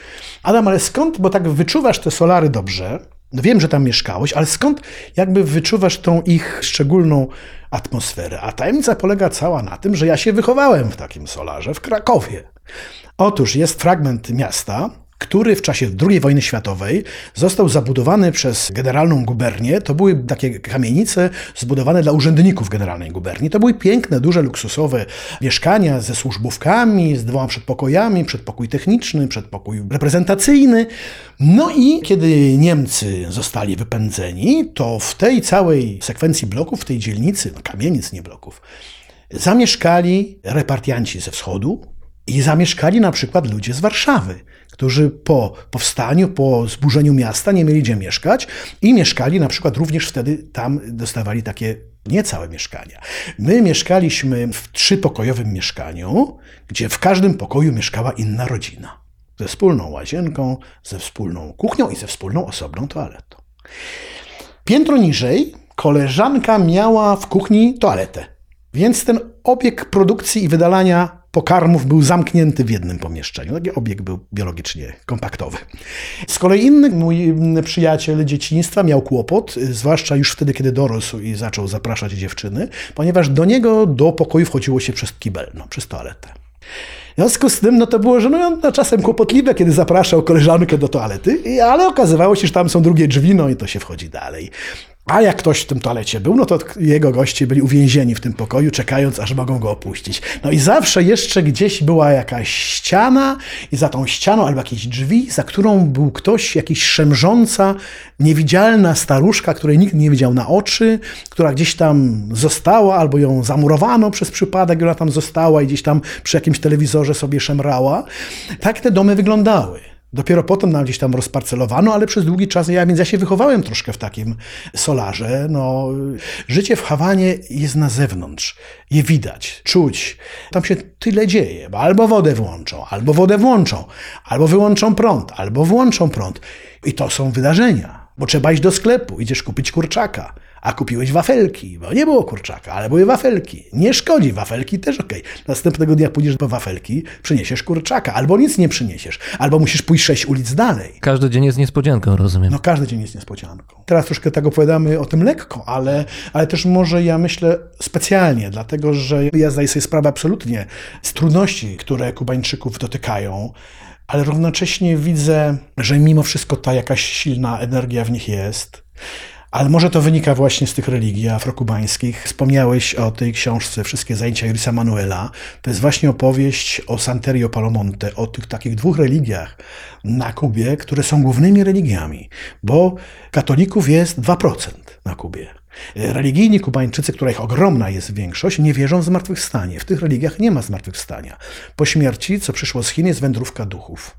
Adam, ale skąd, bo tak wyczuwasz te solary dobrze, no wiem, że tam mieszkałeś, ale skąd jakby wyczuwasz tą ich szczególną atmosferę? A tajemnica polega cała na tym, że ja się wychowałem w takim solarze w Krakowie. Otóż jest fragment miasta, który w czasie II wojny światowej został zabudowany przez generalną gubernię. To były takie kamienice zbudowane dla urzędników generalnej guberni. To były piękne, duże, luksusowe mieszkania ze służbówkami, z dwoma przedpokojami, przedpokój techniczny, przedpokój reprezentacyjny. No i kiedy Niemcy zostali wypędzeni, to w tej całej sekwencji bloków, w tej dzielnicy, no kamienic, nie bloków, zamieszkali repartianci ze wschodu, i zamieszkali na przykład ludzie z Warszawy, którzy po powstaniu, po zburzeniu miasta nie mieli gdzie mieszkać i mieszkali na przykład również wtedy tam dostawali takie niecałe mieszkania. My mieszkaliśmy w trzypokojowym mieszkaniu, gdzie w każdym pokoju mieszkała inna rodzina. Ze wspólną łazienką, ze wspólną kuchnią i ze wspólną osobną toaletą. Piętro niżej koleżanka miała w kuchni toaletę. Więc ten obieg produkcji i wydalania pokarmów był zamknięty w jednym pomieszczeniu. Taki obieg był biologicznie kompaktowy. Z kolei inny mój przyjaciel dzieciństwa miał kłopot, zwłaszcza już wtedy, kiedy dorósł i zaczął zapraszać dziewczyny, ponieważ do niego do pokoju wchodziło się przez kibel, no, przez toaletę. W związku z tym, no to było żenujące, czasem kłopotliwe, kiedy zapraszał koleżankę do toalety, ale okazywało się, że tam są drugie drzwi, no i to się wchodzi dalej. A jak ktoś w tym toalecie był, no to jego goście byli uwięzieni w tym pokoju, czekając, aż mogą go opuścić. No i zawsze jeszcze gdzieś była jakaś ściana i za tą ścianą albo jakieś drzwi, za którą był ktoś, jakiś szemrząca, niewidzialna staruszka, której nikt nie widział na oczy, która gdzieś tam została albo ją zamurowano przez przypadek, ona tam została i gdzieś tam przy jakimś telewizorze sobie szemrała. Tak te domy wyglądały. Dopiero potem nam gdzieś tam rozparcelowano, ale przez długi czas, ja, więc ja się wychowałem troszkę w takim solarze. No, życie w Hawanie jest na zewnątrz, je widać, czuć. Tam się tyle dzieje, bo albo wodę włączą, albo wodę włączą, albo wyłączą prąd, albo włączą prąd. I to są wydarzenia, bo trzeba iść do sklepu, idziesz kupić kurczaka a kupiłeś wafelki, bo nie było kurczaka, ale były wafelki. Nie szkodzi, wafelki też ok. Następnego dnia pójdziesz po wafelki, przyniesiesz kurczaka, albo nic nie przyniesiesz, albo musisz pójść sześć ulic dalej. Każdy dzień jest niespodzianką, rozumiem. No każdy dzień jest niespodzianką. Teraz troszkę tak opowiadamy o tym lekko, ale, ale też może ja myślę specjalnie, dlatego że ja zdaję sobie sprawę absolutnie z trudności, które Kubańczyków dotykają, ale równocześnie widzę, że mimo wszystko ta jakaś silna energia w nich jest. Ale może to wynika właśnie z tych religii afrokubańskich. Wspomniałeś o tej książce Wszystkie zajęcia Irisa Manuela. To jest właśnie opowieść o Santerio Palomonte, o tych takich dwóch religiach na Kubie, które są głównymi religiami, bo katolików jest 2% na Kubie. Religijni Kubańczycy, których ogromna jest większość, nie wierzą w zmartwychwstanie. W tych religiach nie ma zmartwychwstania. Po śmierci, co przyszło z Chin, jest wędrówka duchów.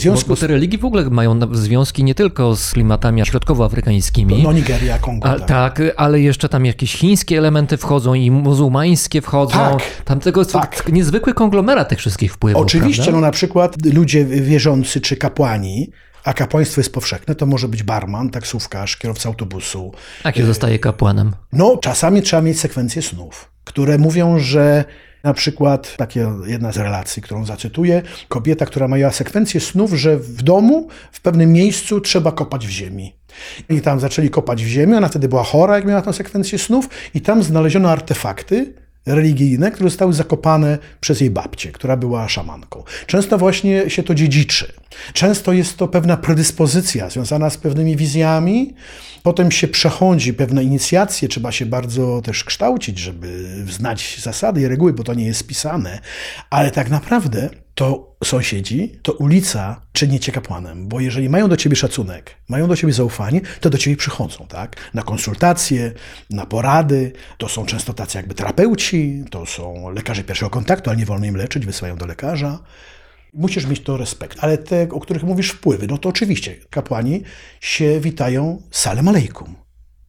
Związku bo, bo te religii w ogóle mają związki nie tylko z klimatami środkowoafrykańskimi. No Nigeria, Kongo. A, tak. tak. ale jeszcze tam jakieś chińskie elementy wchodzą i muzułmańskie wchodzą. Tak, tam tego jest tak. niezwykły konglomerat tych wszystkich wpływów. Oczywiście, prawda? no na przykład ludzie wierzący czy kapłani, a kapłaństwo jest powszechne, to może być barman, taksówkarz, kierowca autobusu. A kiedy zostaje kapłanem? No, czasami trzeba mieć sekwencję snów, które mówią, że na przykład, takie jedna z relacji, którą zacytuję, kobieta, która miała sekwencję snów, że w domu, w pewnym miejscu trzeba kopać w ziemi. I tam zaczęli kopać w ziemi, ona wtedy była chora, jak miała tę sekwencję snów, i tam znaleziono artefakty, religijne, które zostały zakopane przez jej babcię, która była szamanką. Często właśnie się to dziedziczy. Często jest to pewna predyspozycja związana z pewnymi wizjami, potem się przechodzi pewne inicjacje, trzeba się bardzo też kształcić, żeby znać zasady i reguły, bo to nie jest spisane, ale tak naprawdę to sąsiedzi, to ulica czyni cię kapłanem, bo jeżeli mają do ciebie szacunek, mają do ciebie zaufanie, to do ciebie przychodzą, tak? Na konsultacje, na porady, to są często tacy jakby terapeuci, to są lekarze pierwszego kontaktu, ale nie wolno im leczyć, wysyłają do lekarza. Musisz mieć to respekt. Ale te, o których mówisz, wpływy, no to oczywiście kapłani się witają salam alejkum.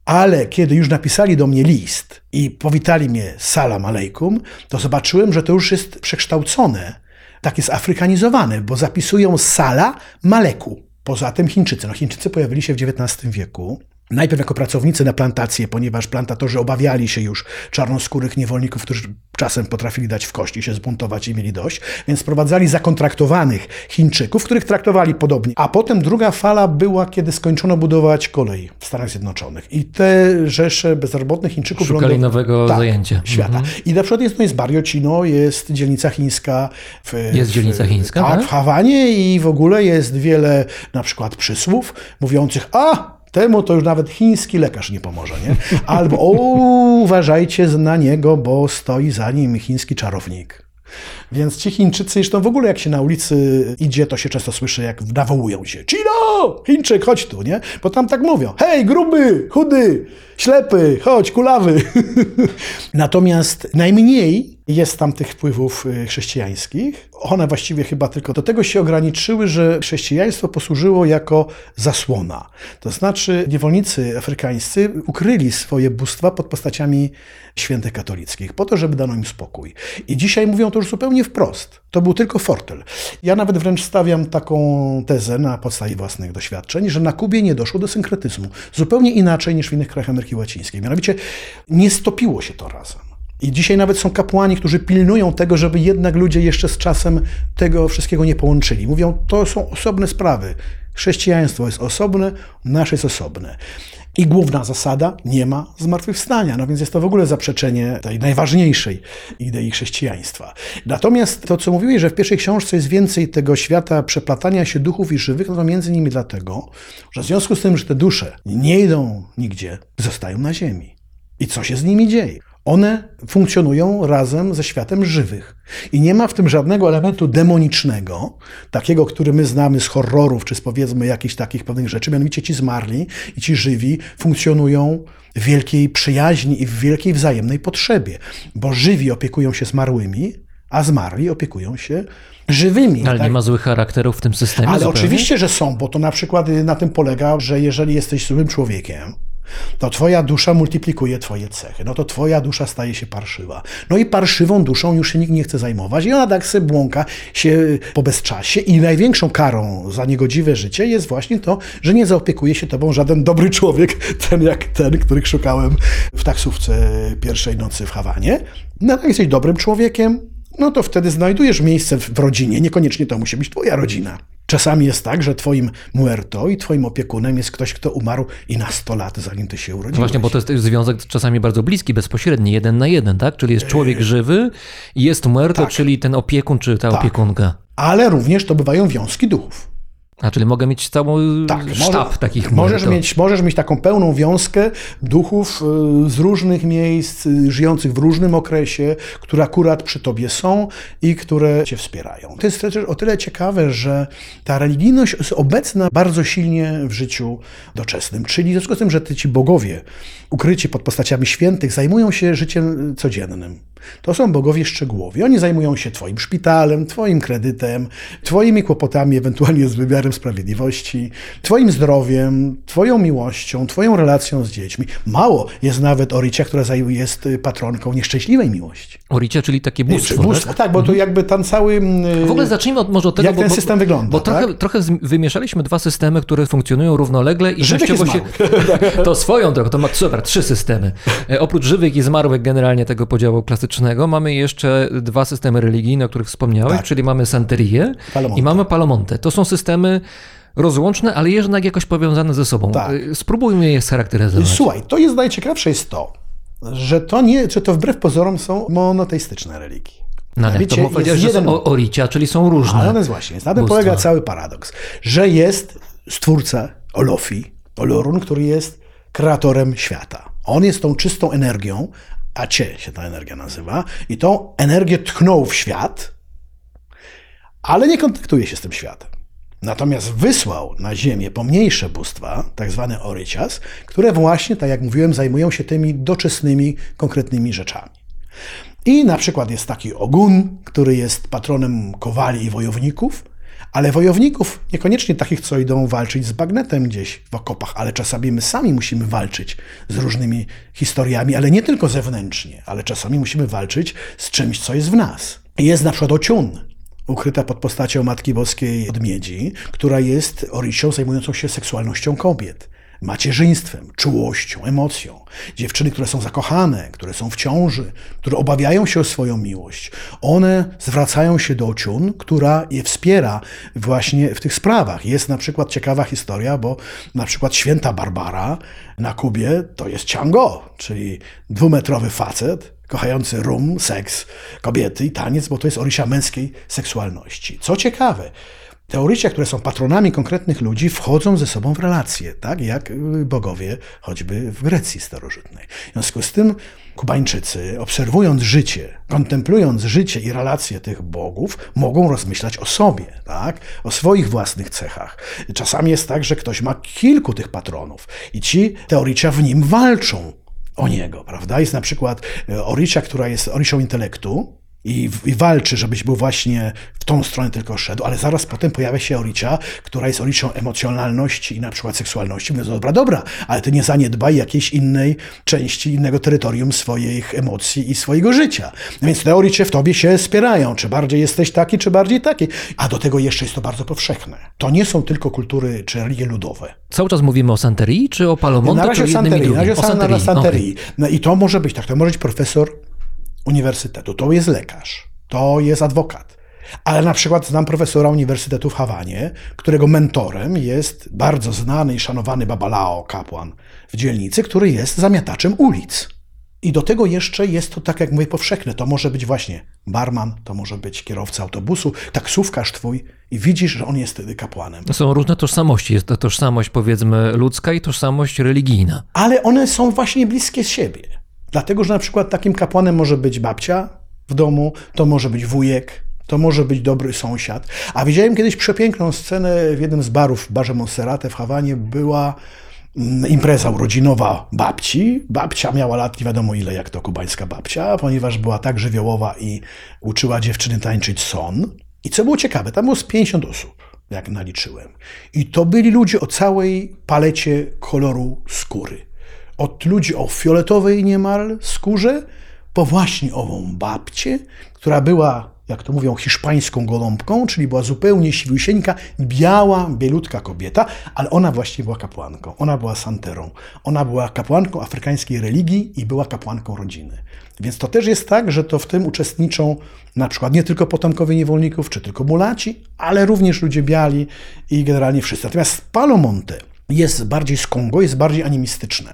Ale kiedy już napisali do mnie list i powitali mnie salam alejkum, to zobaczyłem, że to już jest przekształcone, tak jest afrykanizowane, bo zapisują sala maleku. Poza tym Chińczycy. No Chińczycy pojawili się w XIX wieku. Najpierw jako pracownicy na plantację, ponieważ plantatorzy obawiali się już czarnoskórych niewolników, którzy czasem potrafili dać w kości, się zbuntować i mieli dość, więc sprowadzali zakontraktowanych Chińczyków, których traktowali podobnie. A potem druga fala była, kiedy skończono budować kolej w Stanach Zjednoczonych. I te rzesze bezrobotnych Chińczyków Szukali lądow- nowego tak, zajęcia. świata. Mhm. I na przykład jest, no jest Bariocino, jest dzielnica chińska. W, Jest dzielnica w, chińska, tak? tak? w Hawanie i w ogóle jest wiele na przykład przysłów mówiących, a Temu to już nawet chiński lekarz nie pomoże, nie? Albo o, uważajcie na niego, bo stoi za nim chiński czarownik. Więc ci Chińczycy, zresztą w ogóle jak się na ulicy idzie, to się często słyszy, jak nawołują się. Chino! Chińczyk, chodź tu, nie? Bo tam tak mówią. Hej, gruby, chudy, ślepy, chodź, kulawy. Natomiast najmniej jest tam tych wpływów y, chrześcijańskich. One właściwie chyba tylko do tego się ograniczyły, że chrześcijaństwo posłużyło jako zasłona. To znaczy niewolnicy afrykańscy ukryli swoje bóstwa pod postaciami świętych katolickich, po to, żeby dano im spokój. I dzisiaj mówią to już zupełnie wprost. To był tylko fortel. Ja nawet wręcz stawiam taką tezę na podstawie własnych doświadczeń, że na Kubie nie doszło do synkretyzmu. Zupełnie inaczej niż w innych krajach Ameryki Łacińskiej. Mianowicie nie stopiło się to razem. I dzisiaj nawet są kapłani, którzy pilnują tego, żeby jednak ludzie jeszcze z czasem tego wszystkiego nie połączyli. Mówią, to są osobne sprawy. Chrześcijaństwo jest osobne, nasze jest osobne. I główna zasada, nie ma zmartwychwstania. No więc jest to w ogóle zaprzeczenie tej najważniejszej idei chrześcijaństwa. Natomiast to, co mówiłeś, że w pierwszej książce jest więcej tego świata przeplatania się duchów i żywych, no to między innymi dlatego, że w związku z tym, że te dusze nie idą nigdzie, zostają na ziemi. I co się z nimi dzieje? One funkcjonują razem ze światem żywych. I nie ma w tym żadnego elementu demonicznego, takiego, który my znamy z horrorów, czy z powiedzmy jakichś takich pewnych rzeczy. Mianowicie ci zmarli i ci żywi funkcjonują w wielkiej przyjaźni i w wielkiej wzajemnej potrzebie, bo żywi opiekują się zmarłymi, a zmarli opiekują się żywymi. Ale tak? nie ma złych charakterów w tym systemie. Ale zupełnie? oczywiście, że są, bo to na przykład na tym polega, że jeżeli jesteś złym człowiekiem, to twoja dusza multiplikuje twoje cechy. No to twoja dusza staje się parszywa. No i parszywą duszą już się nikt nie chce zajmować i ona tak se błąka się po bezczasie i największą karą za niegodziwe życie jest właśnie to, że nie zaopiekuje się tobą żaden dobry człowiek, ten jak ten, których szukałem w taksówce pierwszej nocy w Hawanie. No jak jesteś dobrym człowiekiem, no to wtedy znajdujesz miejsce w w rodzinie. Niekoniecznie to musi być twoja rodzina. Czasami jest tak, że twoim muerto i twoim opiekunem jest ktoś, kto umarł i na 100 lat, zanim ty się urodziłeś. Właśnie, bo to jest też związek czasami bardzo bliski, bezpośredni, jeden na jeden, tak? Czyli jest człowiek żywy i jest muerto, tak. czyli ten opiekun czy ta Tak. opiekunka. Ale również to bywają wiązki duchów. A czyli mogę mieć cały Tak, sztab może- takich możesz mieć, możesz mieć taką pełną wiązkę duchów y, z różnych miejsc, y, żyjących w różnym okresie, które akurat przy tobie są i które cię wspierają. To jest o tyle ciekawe, że ta religijność jest obecna bardzo silnie w życiu doczesnym. Czyli w związku z tym, że ty ci bogowie, ukryci pod postaciami świętych, zajmują się życiem codziennym. To są bogowie szczegółowi. Oni zajmują się twoim szpitalem, twoim kredytem, twoimi kłopotami, ewentualnie z wymiarem sprawiedliwości, twoim zdrowiem, twoją miłością, twoją relacją z dziećmi. Mało jest nawet Oricia, która jest y, patronką nieszczęśliwej miłości. Oricia, czyli takie bóstwo, bóstwo, tak? tak, bo to jakby ten cały... mm, W ogóle zacznijmy od, może od tego, Jak bo, ten bo- system wygląda, Bo trochę, tak? trochę wymieszaliśmy dwa systemy, które funkcjonują równolegle i Żywych częściowo się... To swoją drogą, to ma super, trzy systemy. E, oprócz żywych i zmarłych generalnie tego podziału klasycznego, mamy jeszcze dwa systemy religijne, o których wspomniałeś, Tak. czyli mamy Santerię Palomonte. i mamy Palomonte. To są systemy rozłączne, ale jednak jakoś powiązane ze sobą. Tak. E, Spróbujmy je scharakteryzować. Słuchaj, to jest najciekawsze jest to, że to nie, że to wbrew pozorom są monoteistyczne religii. No, ale to powiedziałeś, że jeden- są oricia, czyli są różne. Ale jest właśnie, na tym polega cały paradoks, że jest stwórca Olofi, Olorun, który jest kreatorem świata. On jest tą czystą energią, a Cie się ta energia nazywa, i tą energię tchnął w świat, ale nie kontaktuje się z tym światem. Natomiast wysłał na ziemię pomniejsze bóstwa, tak zwane orycias, które właśnie, tak jak mówiłem, zajmują się tymi doczesnymi, konkretnymi rzeczami. I na przykład jest taki Ogun, który jest patronem kowali i wojowników, ale wojowników niekoniecznie takich, co idą walczyć z bagnetem gdzieś w okopach, ale czasami my sami musimy walczyć z różnymi historiami, ale nie tylko zewnętrznie, ale czasami musimy walczyć z czymś, co jest w nas. Jest na przykład Ociun, ukryta pod postacią Matki Boskiej od Miedzi, która jest orisią zajmującą się seksualnością kobiet, macierzyństwem, czułością, emocją. Dziewczyny, które są zakochane, które są w ciąży, które obawiają się o swoją miłość, one zwracają się do Ociun, która je wspiera właśnie w tych sprawach. Jest na przykład ciekawa historia, bo na przykład święta Barbara na Kubie to jest Ciango, czyli dwumetrowy facet, kochający rum, seks, kobiety i taniec, bo to jest orisia męskiej seksualności. Co ciekawe, te orysia, które są patronami konkretnych ludzi, wchodzą ze sobą w relacje, tak jak y, bogowie choćby w Grecji starożytnej. W związku z tym Kubańczycy, obserwując życie, kontemplując życie i relacje tych bogów, mogą rozmyślać o sobie, tak? o swoich własnych cechach. Czasami jest tak, że ktoś ma kilku tych patronów i ci te orycia w nim walczą o niego, prawda? Jest na przykład e, Oricia, która jest Oricią intelektu i, i walczy, żebyś był właśnie w tą stronę tylko szedł, ale zaraz potem pojawia się Oricia, która jest Oricią emocjonalności i na przykład seksualności. Mówiąc, dobra, dobra, ale ty nie zaniedbaj jakiejś innej części, innego terytorium swoich emocji i swojego życia. No Więc te Oricie w tobie się spierają, czy bardziej jesteś taki, czy bardziej taki. A do tego jeszcze jest to bardzo powszechne. To nie są tylko kultury czy religie ludowe. Cały czas mówimy o Santerii, czy o Palomonte, Na razie czy o Santerii, na razie o San- na Santerii. Santerii. No i to może być tak, to może być profesor uniwersytetu, to jest lekarz, to jest adwokat. Ale na przykład znam profesora uniwersytetu w Hawanie, którego mentorem jest bardzo znany i szanowany Babalao, kapłan w dzielnicy, który jest zamiataczem ulic. I do tego jeszcze jest to, tak jak mówię, powszechne. To może być właśnie barman, to może być kierowca autobusu, taksówkarz twój i widzisz, że on jest wtedy kapłanem. To są różne tożsamości. Jest to tożsamość, powiedzmy, ludzka i tożsamość religijna. ale one są właśnie bliskie z siebie. Dlatego, że na przykład takim kapłanem może być babcia w domu, to może być wujek, to może być dobry sąsiad. A widziałem kiedyś przepiękną scenę w jednym z barów w barze Monserrate w Hawanie. Była mm, impreza urodzinowa babci. Babcia miała lat nie wiadomo ile, jak to kubańska babcia, ponieważ była tak żywiołowa i uczyła dziewczyny tańczyć son. I co było ciekawe, tam było z 50 osób, jak naliczyłem. I to byli ludzie o całej palecie koloru skóry. Od ludzi o fioletowej niemal skórze, po właśnie ową babcię, która była, jak to mówią, hiszpańską goląbką, czyli była zupełnie siwiusieńka, biała, bielutka kobieta, ale ona właśnie była kapłanką. Ona była santerą. Ona była kapłanką afrykańskiej religii i była kapłanką rodziny. Więc to też jest tak, że to w tym uczestniczą na przykład nie tylko potomkowie niewolników, czy tylko mulaci, ale również ludzie biali i generalnie wszyscy. Natomiast Palomonte jest bardziej z Kongo, jest bardziej animistyczne,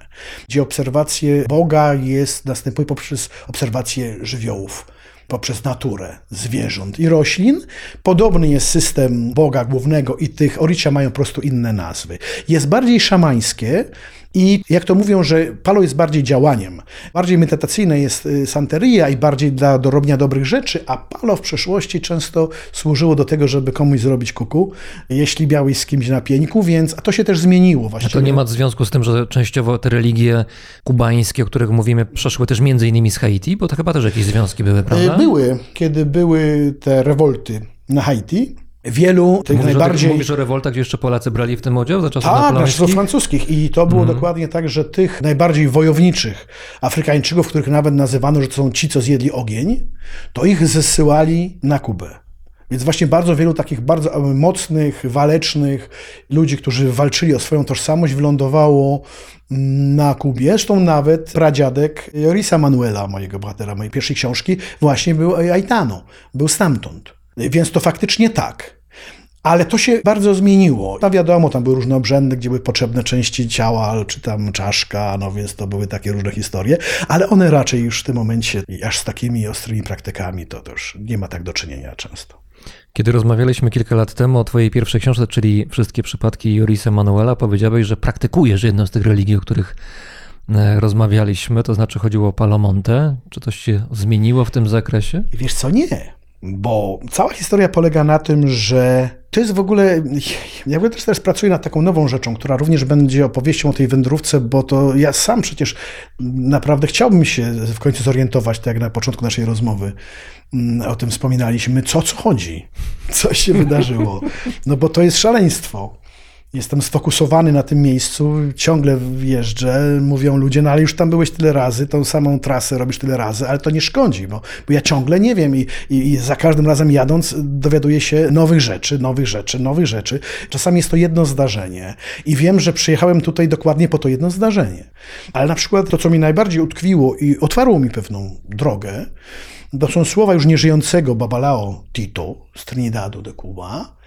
gdzie obserwacje Boga jest, następuje poprzez obserwację żywiołów, poprzez naturę, zwierząt i roślin. Podobny jest system Boga głównego i tych oricia mają po prostu inne nazwy. Jest bardziej szamańskie i jak to mówią, że palo jest bardziej działaniem. Bardziej medytacyjne jest y, santeria i bardziej dla do robienia dobrych rzeczy, a palo w przeszłości często służyło do tego, żeby komuś zrobić kuku, jeśli miałeś z kimś na pieńku, więc a to się też zmieniło A właściwie. to nie ma związku z tym, że częściowo te religie kubańskie, o których mówimy, przeszły też między innymi z Haiti, bo to chyba też jakieś związki były, prawda? Y, Były, kiedy były te rewolty na Haiti. Wielu tych Mówisz, najbardziej... o, mówisz o rewoltach, gdzie jeszcze Polacy brali w tym udział za czasów Tak, napoleońskich? do francuskich. I to było dokładnie tak, że tych najbardziej wojowniczych Afrykańczyków, których nawet nazywano, że to są ci, co zjedli ogień, to ich zesyłali na Kubę. Więc właśnie bardzo wielu takich bardzo e, mocnych, walecznych ludzi, którzy walczyli o swoją tożsamość, wylądowało mm, na Kubie. Zresztą nawet pradziadek Jorisa Manuela, mojego bohatera, mojej pierwszej książki, właśnie był Aitano, był stamtąd. Więc to faktycznie tak. Ale to się bardzo zmieniło. No wiadomo, tam były różne obrzędy, gdzie były potrzebne części ciała, czy tam czaszka, no więc to były takie różne historie, ale one raczej już w tym momencie, aż z takimi ostrymi praktykami, to, to już nie ma tak do czynienia często. Kiedy rozmawialiśmy kilka lat temu o twojej pierwszej książce, czyli Wszystkie przypadki Jorisa Manuela, powiedziałeś, że praktykujesz jedną z tych religii, o których e, rozmawialiśmy, to znaczy chodziło o Palomonte. Czy coś się zmieniło w tym zakresie? Wiesz co, nie. Bo cała historia polega na tym, że to jest w ogóle. Ja też teraz pracuję nad taką nową rzeczą, która również będzie opowieścią o tej wędrówce, bo to ja sam przecież naprawdę chciałbym się w końcu zorientować, tak jak na początku naszej rozmowy mm, o tym wspominaliśmy, co co chodzi, co się wydarzyło. No bo to jest szaleństwo. Jestem sfokusowany na tym miejscu, ciągle jeżdżę, mówią ludzie, no ale już tam byłeś tyle razy, tą samą trasę robisz tyle razy, ale to nie szkodzi, bo, bo ja ciągle nie wiem i, i, i za każdym razem jadąc dowiaduję się nowych rzeczy, nowych rzeczy, nowych rzeczy. Czasami jest to jedno zdarzenie i wiem, że przyjechałem tutaj dokładnie po to jedno zdarzenie. Ale na przykład to, co mi najbardziej utkwiło i otwarło mi pewną drogę, to są słowa już nieżyjącego Babalao Tito z Trinidadu de Cuba,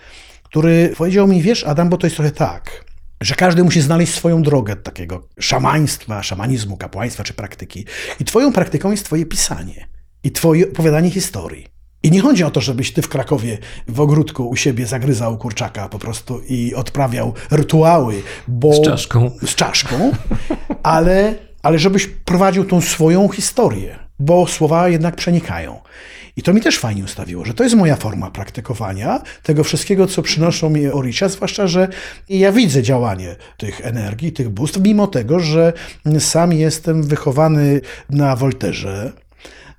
który powiedział mi, wiesz Adam, bo to jest trochę tak, że każdy musi znaleźć swoją drogę takiego szamaństwa, szamanizmu, kapłaństwa czy praktyki. I twoją praktyką jest twoje pisanie i twoje opowiadanie historii. I nie chodzi o to, żebyś ty w Krakowie w ogródku u siebie zagryzał kurczaka po prostu i odprawiał rytuały, bo... Z czaszką. Z czaszką, ale, ale żebyś prowadził tą swoją historię, bo słowa jednak przenikają. I to mi też fajnie ustawiło, że to jest moja forma praktykowania tego wszystkiego, co przynoszą mi Orisha, zwłaszcza, że ja widzę działanie tych energii, tych bóstw, mimo tego, że sam jestem wychowany na Wolterze,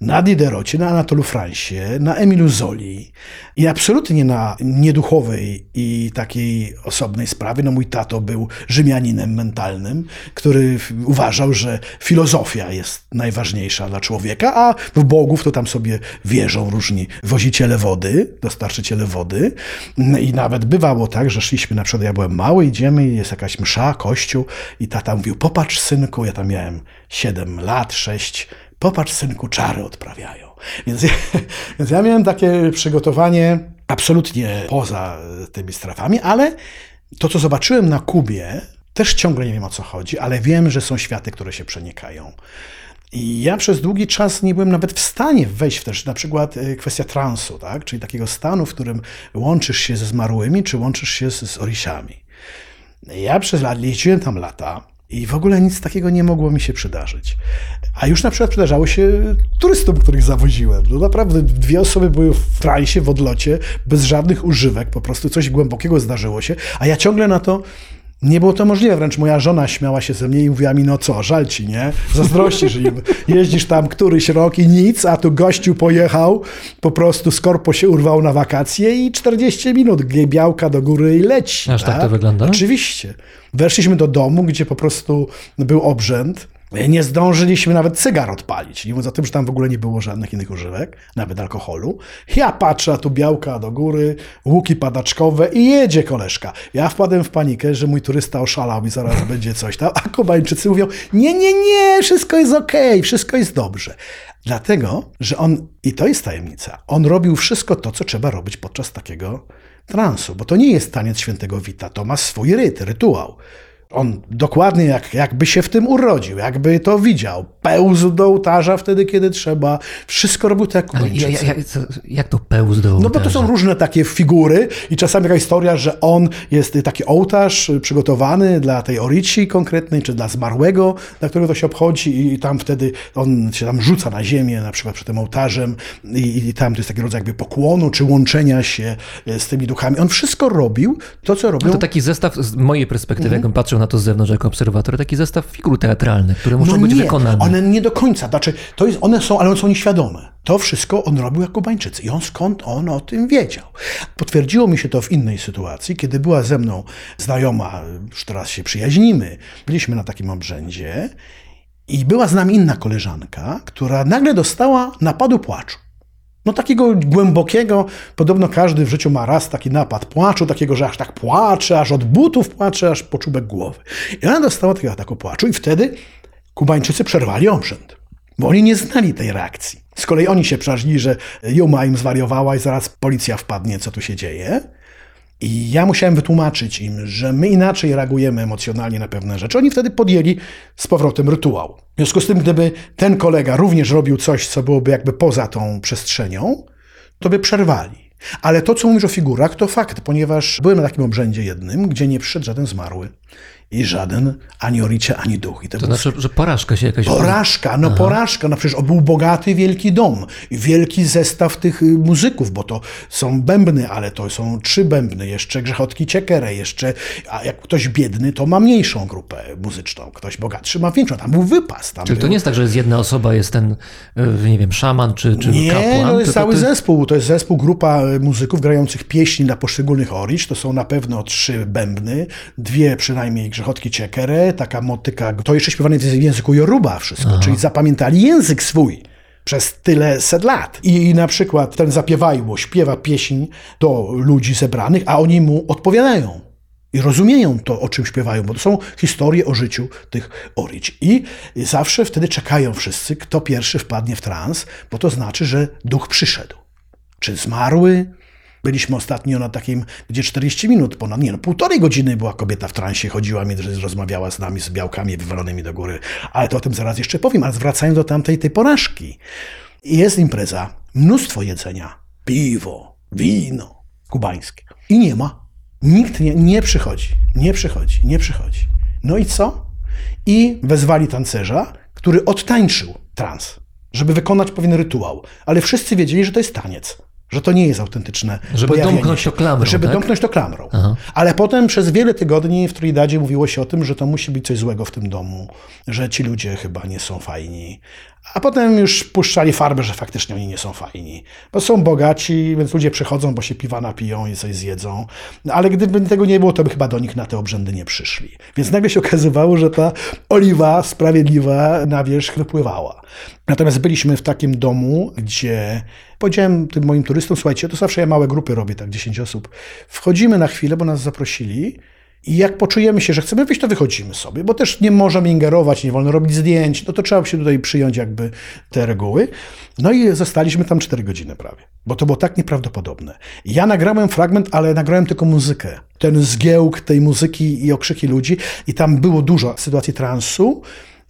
na Diderocie, na Anatolu Francie, na Emilu Zoli i absolutnie na nieduchowej i takiej osobnej sprawie. No mój tato był Rzymianinem mentalnym, który uważał, że filozofia jest najważniejsza dla człowieka, a w bogów to tam sobie wierzą różni woziciele wody, dostarczyciele wody i nawet bywało tak, że szliśmy na przykład, ja byłem mały, idziemy i jest jakaś msza, kościół i tata mówił, popatrz synku, ja tam miałem 7 lat, 6, popatrz synku, czary odprawiają. Więc, więc ja miałem takie przygotowanie absolutnie poza tymi strefami, ale to, co zobaczyłem na Kubie, też ciągle nie wiem o co chodzi, ale wiem, że są światy, które się przenikają. I ja przez długi czas nie byłem nawet w stanie wejść w też na przykład y, kwestia transu, tak? czyli takiego stanu, w którym łączysz się ze zmarłymi, czy łączysz się z, z orisiami. Ja przez lat jeździłem tam lata i w ogóle nic takiego nie mogło mi się przydarzyć. A już na przykład przydarzało się turystom, których zawoziłem. No naprawdę dwie osoby były w transie, w odlocie, bez żadnych używek, po prostu coś głębokiego zdarzyło się, a ja ciągle na to nie było to możliwe, wręcz moja żona śmiała się ze mnie i mówiła mi, no co, żal ci, nie? Zazdrościsz im. Jeździsz tam któryś rok i nic, a tu gościu pojechał, po prostu skorpo się urwał na wakacje i 40 minut białka do góry i leci. Aż tak, to wygląda? Oczywiście. Weszliśmy do domu, gdzie po prostu był obrzęd. Nie zdążyliśmy nawet cygar odpalić, nie mówiąc o tym, że tam w ogóle nie było żadnych innych używek, nawet alkoholu. Ja patrzę, a tu białka do góry, łuki padaczkowe i jedzie koleżka. Ja wpadłem w panikę, że mój turysta oszalał i zaraz będzie coś tam, a Kubańczycy mówią, nie, nie, nie, wszystko jest okej, okay, wszystko jest dobrze. Dlatego, że on, i to jest tajemnica, on robił wszystko to, co trzeba robić podczas takiego transu, bo to nie jest taniec świętego Wita, to ma swój ryt, rytuał. On dokładnie jak, jakby się w tym urodził, jakby to widział. Pełzł do ołtarza wtedy, kiedy trzeba. Wszystko robił tak jak Kubańczycy. Jak, jak to pełzł do ołtarza? No bo to są różne takie figury i czasami taka historia, że on jest taki ołtarz przygotowany dla tej orici konkretnej, czy dla zmarłego, dla którego to się obchodzi i tam wtedy on się tam rzuca na ziemię, na przykład przed tym ołtarzem i, i tam to jest taki rodzaj jakby pokłonu, czy łączenia się z tymi duchami. On wszystko robił, to co robił. No to taki zestaw z mojej perspektywy, mhm. jakbym patrzył na to z zewnątrz jako obserwator, taki zestaw figur teatralnych, które muszą no być nie, wykonane. One nie do końca, znaczy to jest, one są, ale one są nieświadome. To wszystko on robił jako Kubańczycy i on skąd on o tym wiedział. Potwierdziło mi się to w innej sytuacji, kiedy była ze mną znajoma, już teraz się przyjaźnimy, byliśmy na takim obrzędzie i była z nami inna koleżanka, która nagle dostała napadu płaczu. No takiego głębokiego, podobno każdy w życiu ma raz taki napad płaczu, takiego, że aż tak płacze, aż od butów płacze, aż po czubek głowy. I ona dostała takiego ataku płaczu i wtedy Kubańczycy przerwali obrzęd, bo oni nie znali tej reakcji. Z kolei oni się przeraźnili, że Juma im zwariowała i zaraz policja wpadnie, co tu się dzieje. I ja musiałem wytłumaczyć im, że my inaczej reagujemy emocjonalnie na pewne rzeczy. Oni wtedy podjęli z powrotem rytuał. W związku z tym, gdyby ten kolega również robił coś, co byłoby jakby poza tą przestrzenią, to by przerwali. Ale to, co mówisz o figurach, to fakt, ponieważ byłem na takim obrzędzie jednym, gdzie nie przyszedł żaden zmarły. I żaden ani oricie, ani duch. I to, To był znaczy, że porażka się jakaś... Porażka, no porażka. No przecież był bogaty, wielki dom. Wielki zestaw tych y, muzyków, bo to są bębny, ale to są trzy bębny, jeszcze grzechotki ciekere, jeszcze, a jak ktoś biedny, to ma mniejszą grupę muzyczną. Ktoś bogatszy ma większą. Tam był wypas. Tam Czyli to był... nie jest tak, że jest jedna osoba, jest ten, y, nie wiem, szaman czy, czy Nie, kapłan? to jest cały ty- zespół. To jest zespół, grupa y, muzyków grających pieśni dla poszczególnych oricz. To są na pewno trzy bębny, dwie przynajmniej grzechotki ciekere, taka motyka. To jeszcze śpiewane jest w języku Yoruba wszystko, czyli zapamiętali język swój. Przez tyle set lat. I na przykład ten zapiewajło śpiewa pieśń do ludzi zebranych, a oni mu odpowiadają. I rozumieją to, o czym śpiewają, bo to są historie o życiu tych oricz. I zawsze wtedy czekają wszyscy, kto pierwszy wpadnie w trans, bo to znaczy, że duch przyszedł. Czy zmarły? Byliśmy ostatnio na takim, gdzie 40 minut, ponad, nie no, półtorej godziny była kobieta w transie, chodziła mi, rozmawiała z nami, z białkami wywalonymi do góry. Ale to o tym zaraz jeszcze powiem, ale wracając do tamtej tej porażki. Jest impreza, mnóstwo jedzenia, piwo, wino kubańskie. I nie ma. Nikt nie, nie przychodzi, nie przychodzi, nie przychodzi. No i co? I wezwali tancerza, który odtańczył trans, żeby wykonać pewien rytuał. Ale wszyscy wiedzieli, że to jest taniec. Że to nie jest autentyczne. Żeby domknąć to klamrą, Żeby tak? domknąć to klamrą. Aha. Ale potem przez wiele tygodni w Trinidadzie mówiło się o tym, że to musi być coś złego w tym domu, że ci ludzie chyba nie są fajni. A potem już puszczali farbę, że faktycznie oni nie są fajni. Bo są bogaci, więc ludzie przychodzą, bo się piwa napiją i coś zjedzą. Ale gdyby tego nie było, to by chyba do nich na te obrzędy nie przyszli. Więc nagle się okazywało, że ta oliwa sprawiedliwa na wierzch wypływała. Natomiast byliśmy w takim domu, gdzie powiedziałem tym moim turystom, słuchajcie, to zawsze ja małe grupy robię, tak 10 osób. Wchodzimy na chwilę, bo nas zaprosili i jak poczujemy się, że chcemy wyjść, to wychodzimy sobie, bo też nie możemy ingerować, nie wolno robić zdjęć, no to trzeba się tutaj przyjąć jakby te reguły. No i zostaliśmy tam 4 godziny prawie, bo to było tak nieprawdopodobne. Ja nagrałem fragment, ale nagrałem tylko muzykę. Ten zgiełk tej muzyki i okrzyki ludzi i tam było dużo sytuacji transu,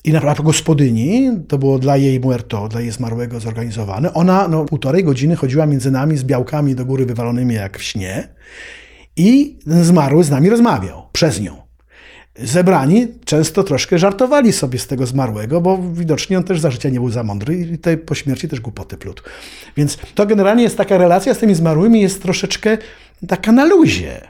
i na przykład gospodyni, to było dla jej muerto, dla jej zmarłego zorganizowane. Ona no, półtorej godziny chodziła między nami z białkami do góry wywalonymi jak w śnie i zmarły z nami rozmawiał przez nią. Zebrani często troszkę żartowali sobie z tego zmarłego, bo widocznie on też za życia nie był za mądry i te po śmierci też głupoty plótł. Więc to generalnie jest taka relacja z tymi zmarłymi, jest troszeczkę taka na luzie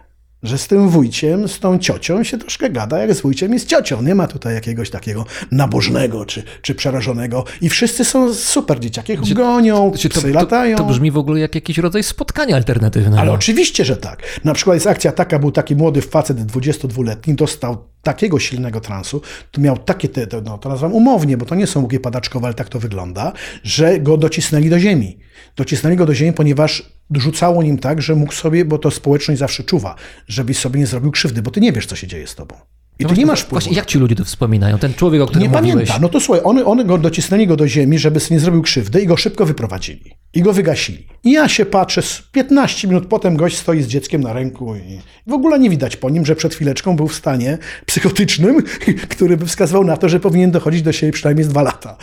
że z tym wujciem, z tą ciocią się troszkę gada, jak z wujciem i z ciocią. Nie ma tutaj jakiegoś takiego nabożnego czy, czy przerażonego. I wszyscy są super dzieciaki, gonią, psy latają. To, to brzmi w ogóle jak jakiś rodzaj spotkania alternatywnego. Ale oczywiście, że tak. Na przykład jest akcja taka, był taki młody facet 22-letni, dostał takiego silnego transu, to miał takie, te, te, no, to nazywam umownie, bo to nie są łuki padaczkowe, ale tak to wygląda, że go docisnęli do ziemi. Docisnęli go do ziemi, ponieważ rzucało nim tak, że mógł sobie, bo to społeczność zawsze czuwa, żebyś sobie nie zrobił krzywdy, bo ty nie wiesz, co się dzieje z tobą. I ty nie masz wpływu. Właśnie, jak ci ludzie to wspominają? Ten człowiek, o którym Nie mówiłeś. pamięta. No to słuchaj, one, one go docisnęli go do ziemi, żeby sobie nie zrobił krzywdy i go szybko wyprowadzili. I go wygasili. I ja się patrzę, z 15 minut potem gość stoi z dzieckiem na ręku i w ogóle nie widać po nim, że przed chwileczką był w stanie psychotycznym, który by wskazywał na to, że powinien dochodzić do siebie przynajmniej z dwa lata.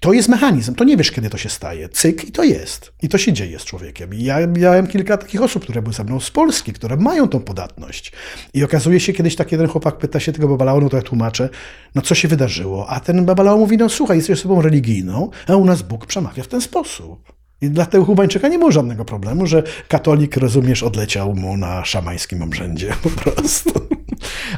To jest mechanizm, to nie wiesz, kiedy to się staje. Cyk i to jest. I to się dzieje z człowiekiem. I ja miałem kilka takich osób, które były ze mną z Polski, które mają tą podatność. I okazuje się, kiedyś taki jeden chłopak pyta się tego babalao, no to ja tłumaczę, no co się wydarzyło? A ten babalao mówi, no słuchaj, jesteś osobą religijną, a u nas Bóg przemawia w ten sposób. I dla tego Kubańczyka nie było żadnego problemu, że katolik, rozumiesz, odleciał mu na szamańskim obrzędzie po prostu.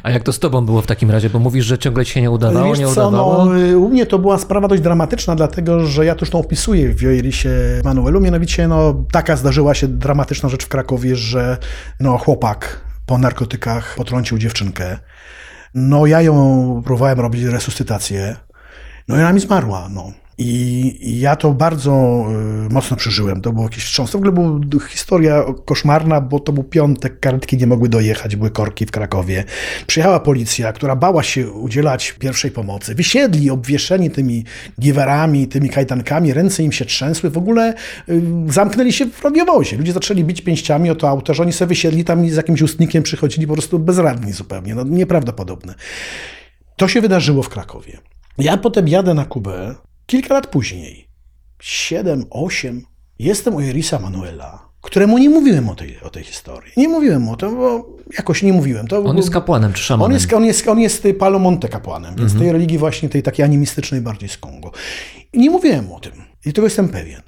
A jak to z tobą było w takim razie? Bo mówisz, że ciągle ci się nie udawało, Wiesz nie co, udawało. no, u mnie to była sprawa dość dramatyczna, dlatego że ja to już tą opisuję w Joirisie Manuelu. Mianowicie no, taka zdarzyła się dramatyczna rzecz w Krakowie, że no, chłopak po narkotykach potrącił dziewczynkę. No ja ją próbowałem robić resuscytację. No i ona mi zmarła. No. I ja to bardzo y, mocno przeżyłem. To był jakiś wstrząs. W ogóle była historia koszmarna, bo to był piątek, karetki nie mogły dojechać, były korki w Krakowie. Przyjechała policja, która bała się udzielać pierwszej pomocy. Wysiedli obwieszeni tymi giwerami, tymi kajtankami, ręce im się trzęsły. W ogóle y, zamknęli się w radiowozie. Ludzie zaczęli bić pięściami o to auto, że oni sobie wysiedli tam i z jakimś ustnikiem przychodzili po prostu bezradni zupełnie. No, nieprawdopodobne. To się wydarzyło w Krakowie. Ja potem jadę na Kubę kilka lat później. Siedem, osiem. Jestem u Jerisa Manuela, któremu nie mówiłem o tej, o tej historii. Nie mówiłem o tym, bo jakoś nie mówiłem. To On jest kapłanem czy szamanem? on jest, on jest, on jest y, Palomonte kapłanem, więc tej religii właśnie tej takiej animistycznej bardziej z Kongo. I nie mówiłem o tym. I tego jestem pewien.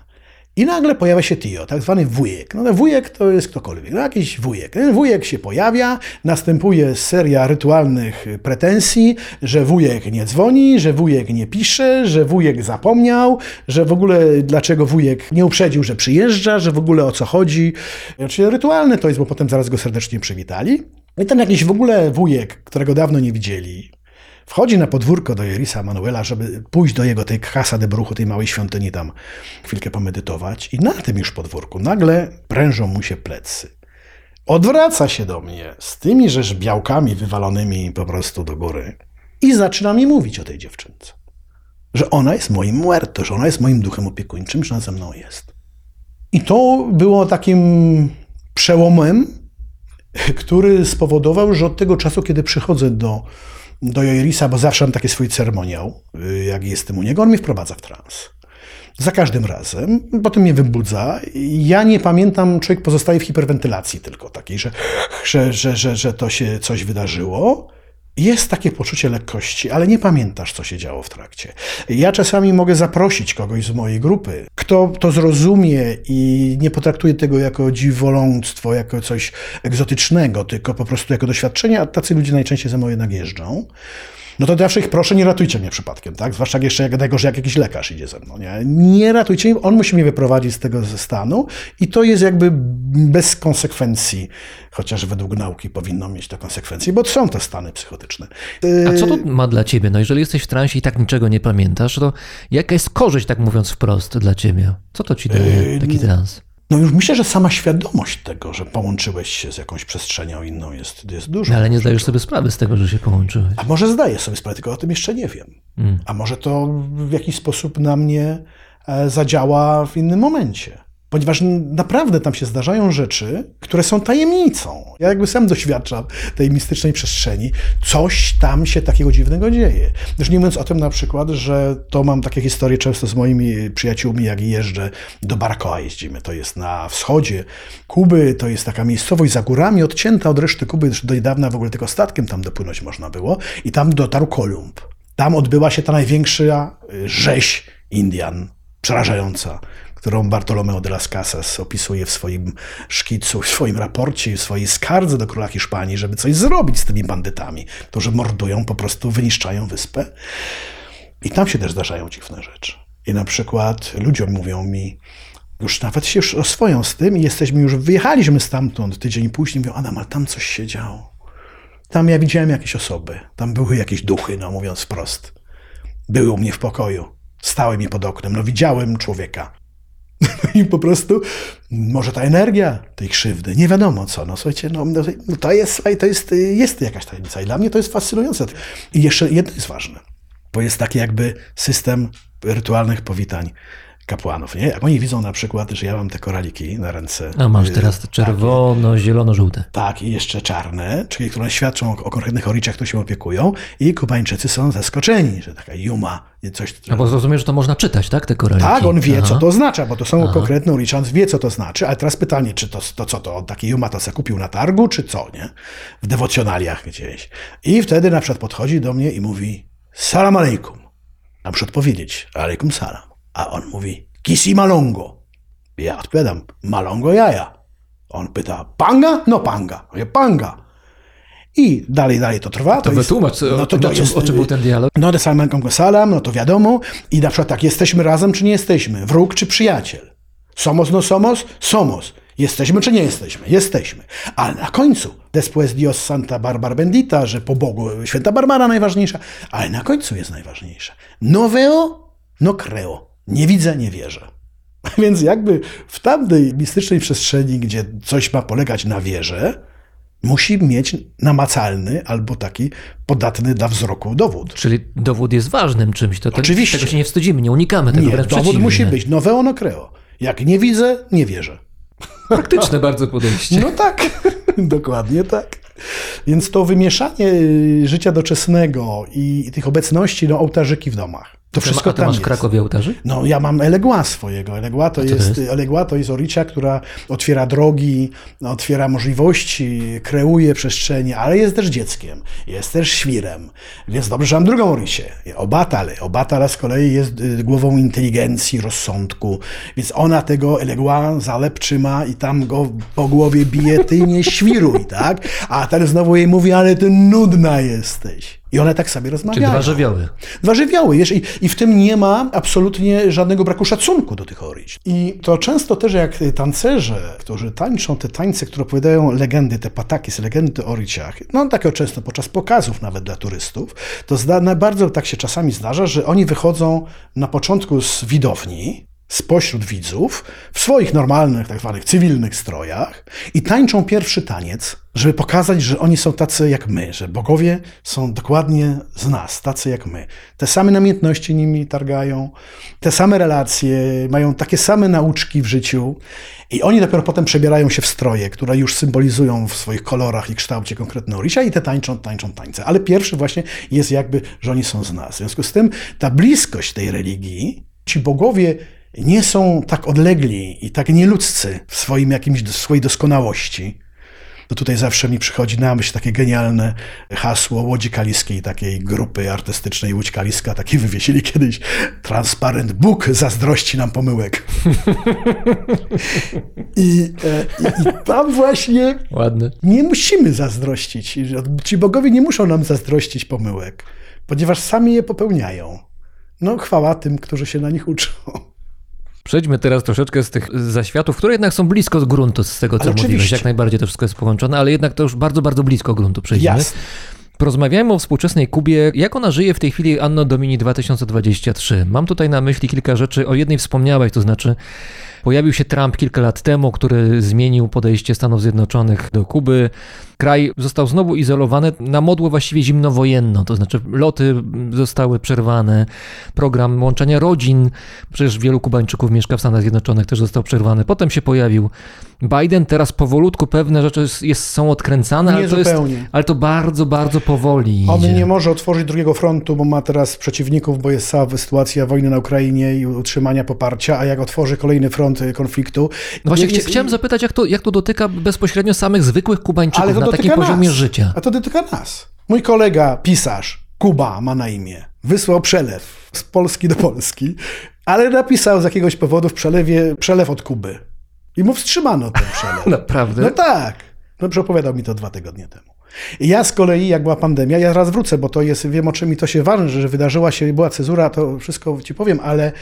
I nagle pojawia się Tio, tak zwany wujek. No wujek to jest ktokolwiek, no jakiś wujek. Ten wujek się pojawia, następuje seria rytualnych pretensji, że wujek nie dzwoni, że wujek nie pisze, że wujek zapomniał, że w ogóle dlaczego wujek nie uprzedził, że przyjeżdża, że w ogóle o co chodzi. Znaczy rytualne to jest, bo potem zaraz go serdecznie przywitali. I ten jakiś w ogóle wujek, którego dawno nie widzieli, Wchodzi na podwórko do Jerisa Manuela, żeby pójść do jego tej Casa de Bruchu, tej małej świątyni tam chwilkę pomedytować. I na tym już podwórku nagle prężą mu się plecy. Odwraca się do mnie z tymi rzecz białkami wywalonymi po prostu do góry i zaczyna mi mówić o tej dziewczynce. Że ona jest moim muerto, że ona jest moim duchem opiekuńczym, że ona ze mną jest. I to było takim przełomem, który spowodował, że od tego czasu, kiedy przychodzę do, do Joirisa, bo zawsze mam taki swój ceremoniał, y, jak jestem u niego, on mnie wprowadza w trans. Za każdym razem, potem mnie wybudza. Ja nie pamiętam, człowiek pozostaje w hiperwentylacji tylko takiej, że, że, że, że, że to się coś wydarzyło. Jest takie poczucie lekkości, ale nie pamiętasz, co się działo w trakcie. Ja czasami mogę zaprosić kogoś z mojej grupy, kto to zrozumie i nie potraktuje tego jako dziwoląctwo, jako coś egzotycznego, tylko po prostu jako doświadczenie, a tacy ludzie najczęściej ze mną jednak jeżdżą. No to zawsze ich proszę, nie ratujcie mnie przypadkiem, tak? Zwłaszcza jak jeszcze jak najgorzej, jak jakiś lekarz idzie ze mną, nie? Nie ratujcie mnie, on musi mnie wyprowadzić z tego ze stanu i to jest jakby bez konsekwencji, chociaż według nauki powinno mieć to konsekwencje, bo są to stany psychotyczne. A co to ma dla ciebie? No jeżeli jesteś w transie i tak niczego nie pamiętasz, to jaka jest korzyść, tak mówiąc wprost, dla ciebie? Co to ci daje, taki trans? No już myślę, że sama świadomość tego, że połączyłeś się z jakąś przestrzenią inną jest, jest dużo. No, ale nie zdajesz sobie sprawy z tego, że się połączyłeś. A może zdaję sobie sprawę, tylko o tym jeszcze nie wiem. A może to w jakiś sposób na mnie e, zadziała w innym momencie. Ponieważ naprawdę tam się zdarzają rzeczy, które są tajemnicą. Ja jakby sam doświadczam tej mistycznej przestrzeni. Coś tam się takiego dziwnego dzieje. Już nie mówiąc o tym na przykład, że to mam takie historie często z moimi przyjaciółmi, jak jeżdżę do Baracoa jeździmy. To jest na wschodzie Kuby, to jest taka miejscowość za górami, odcięta od reszty Kuby. Do niedawna w ogóle tylko statkiem tam dopłynąć można było. I tam dotarł Kolumb. Tam odbyła się ta największa y, rzeź Indian, przerażająca, którą Bartolomeo de las Casas opisuje w swoim szkicu, w swoim raporcie, w swojej skardze do króla Hiszpanii, żeby coś zrobić z tymi bandytami, którzy mordują, po prostu wyniszczają wyspę. I tam się też zdarzają dziwne rzeczy. I na przykład ludziom mówią mi, już nawet się już oswoją z tym i jesteśmy już, wyjechaliśmy stamtąd tydzień później, mówią, Adam, ale tam coś się działo. Tam ja widziałem jakieś osoby, tam były jakieś duchy, no mówiąc wprost. Były u mnie w pokoju, stały mi pod oknem, no widziałem człowieka. I po prostu może ta energia tej krzywdy, nie wiadomo co, no słuchajcie, no, no no to jest, to jest, jest jakaś tajemnica i dla mnie to jest fascynujące. I jeszcze jedno jest ważne, bo jest taki jakby system rytualnych powitań kapłanów, nie? Jak oni widzą na przykład, że ja mam te koraliki na ręce. A masz y, teraz te czerwono, zielono, żółte. tak, i jeszcze czarne, czyli które świadczą o, o konkretnych oriczach, które się opiekują. I Kubańczycy są zaskoczeni, że taka juma, coś. No bo zrozumiesz, że to można czytać, tak, te koraliki? Tak, on wie, Aha. co to oznacza, bo to są konkretne oricze, on wie, co to znaczy. Ale teraz pytanie, czy to, to co to, on taki juma to se kupił na targu, czy co, nie? W dewocjonaliach gdzieś. I wtedy na przykład podchodzi do mnie i mówi salam alejkum. A muszę odpowiedzieć, alejkum salam. A on mówi, kisi malongo. Ja odpowiadam, malongo jaja. On pyta, panga? No panga. Ja panga. I dalej, dalej to trwa. To wytłumacz, o- o czym- o czym był ten dialog? No de salam salam, no to wiadomo. I na przykład tak, jesteśmy razem czy nie jesteśmy? Wróg czy przyjaciel? Somos no somos? Somos. Jesteśmy czy nie jesteśmy? Jesteśmy. Ale na końcu, después Dios Santa Barbara Bendita, że po Bogu święta Barbara najważniejsza, ale na końcu jest najważniejsze. No veo No creo. Nie widzę, nie wierzę. Więc jakby w tamtej mistycznej przestrzeni, gdzie coś ma polegać na wierze, musi mieć namacalny albo taki podatny dla wzroku dowód. Czyli dowód jest ważnym czymś, to, Oczywiście. tego się nie wstydzimy, nie unikamy tego, Nie, dowód musi być. Nowe ono creo. Jak nie widzę, nie wierzę. Praktyczne bardzo podejście. No tak, dokładnie tak. Więc to wymieszanie y, życia doczesnego i tych obecności, no ołtarzyki w domach. To wszystko A ty tam masz w jest. Krakowie ołtarzy? No ja mam Elegua swojego. Elegua to, to jest, jest? Elegua to jest oricia, która otwiera drogi, otwiera możliwości, kreuje przestrzenie, ale jest też dzieckiem, jest też świrem. Więc dobrze, że mam drugą oricię. Obatale. Obatala z kolei jest y, głową inteligencji, rozsądku. Więc ona tego Elegua zalep trzyma i tam go po głowie bije, ty nie świruj, tak? A ten znowu jej mówi, ale ty nudna jesteś. I one tak sobie Czyli rozmawiają. dwa żywioły. Dwa żywioły, wiesz, i, i w tym nie ma absolutnie żadnego braku szacunku do tych oricz. I to często też jak tancerze, którzy tańczą te tańce, które opowiadają legendy, te pataki z legendy o oriciach, no takiego często podczas pokazów nawet dla turystów, to zda, bardzo tak się czasami zdarza, że oni wychodzą na początku z widowni, spośród widzów, w swoich normalnych, tak zwanych cywilnych strojach i tańczą pierwszy taniec, żeby pokazać, że oni są tacy jak my, że bogowie są dokładnie z nas, tacy jak my. Te same namiętności nimi targają, te same relacje, mają takie same nauczki w życiu i oni dopiero potem przebierają się w stroje, które już symbolizują w swoich kolorach i kształcie konkretne orisia i te tańczą, tańczą tańce. Ale pierwszy właśnie jest jakby, że oni są z nas. W związku z tym ta bliskość tej religii, ci bogowie nie są tak odlegli i tak nieludzcy w swoim jakimś, w swojej doskonałości. To tutaj zawsze mi przychodzi na myśl takie genialne hasło Łodzi Kaliskiej, takiej grupy artystycznej Łódź Kaliska, taki wywiesili kiedyś transparent Bóg zazdrości nam pomyłek. I, e, i, I tam właśnie Ładne. nie musimy zazdrościć. Ci bogowie nie muszą nam zazdrościć pomyłek, ponieważ sami je popełniają. No chwała tym, którzy się na nich uczą. Przejdźmy teraz troszeczkę z tych zaświatów, które jednak są blisko z gruntu, z tego co Ale mówiłeś. oczywiście. Jak najbardziej to wszystko jest połączone, ale jednak to już bardzo, bardzo blisko gruntu przejdziemy. Jasne. Porozmawiajmy o współczesnej Kubie. Jak ona żyje w tej chwili Anno Domini 2023? Mam tutaj na myśli kilka rzeczy. O jednej wspomniałeś, to znaczy pojawił się Trump kilka lat temu, który zmienił podejście Stanów Zjednoczonych do Kuby. Kraj został znowu izolowany na modłę właściwie zimnowojenną, to znaczy loty zostały przerwane, program łączenia rodzin, przecież wielu Kubańczyków mieszka w Stanach Zjednoczonych, też został przerwany. Potem się pojawił Biden, teraz powolutku pewne rzeczy jest, są odkręcane, Nie ale to, jest, ale to bardzo, bardzo powoli On idzie. nie może otworzyć drugiego frontu, bo ma teraz przeciwników, bo jest cała sytuacja wojny na Ukrainie i utrzymania poparcia, a jak otworzy kolejny front y, konfliktu... No właśnie, nie- chcia- chciałem zapytać, jak to, jak to dotyka bezpośrednio samych zwykłych Kubańczyków na takim poziomie nas. życia. A to dotyka nas. Mój kolega, pisarz, Kuba ma na imię, wysłał przelew z Polski do Polski, ale napisał z jakiegoś powodu w przelewie przelew od Kuby. I mu wstrzymano ten przelew. Naprawdę? No tak. Dobrze opowiadał mi to dwa tygodnie temu. I ja z kolei, jak była pandemia, ja raz wrócę, bo to jest, wiem o czym mi to się ważne, że wydarzyła się, była cezura, to wszystko ci powiem, ale,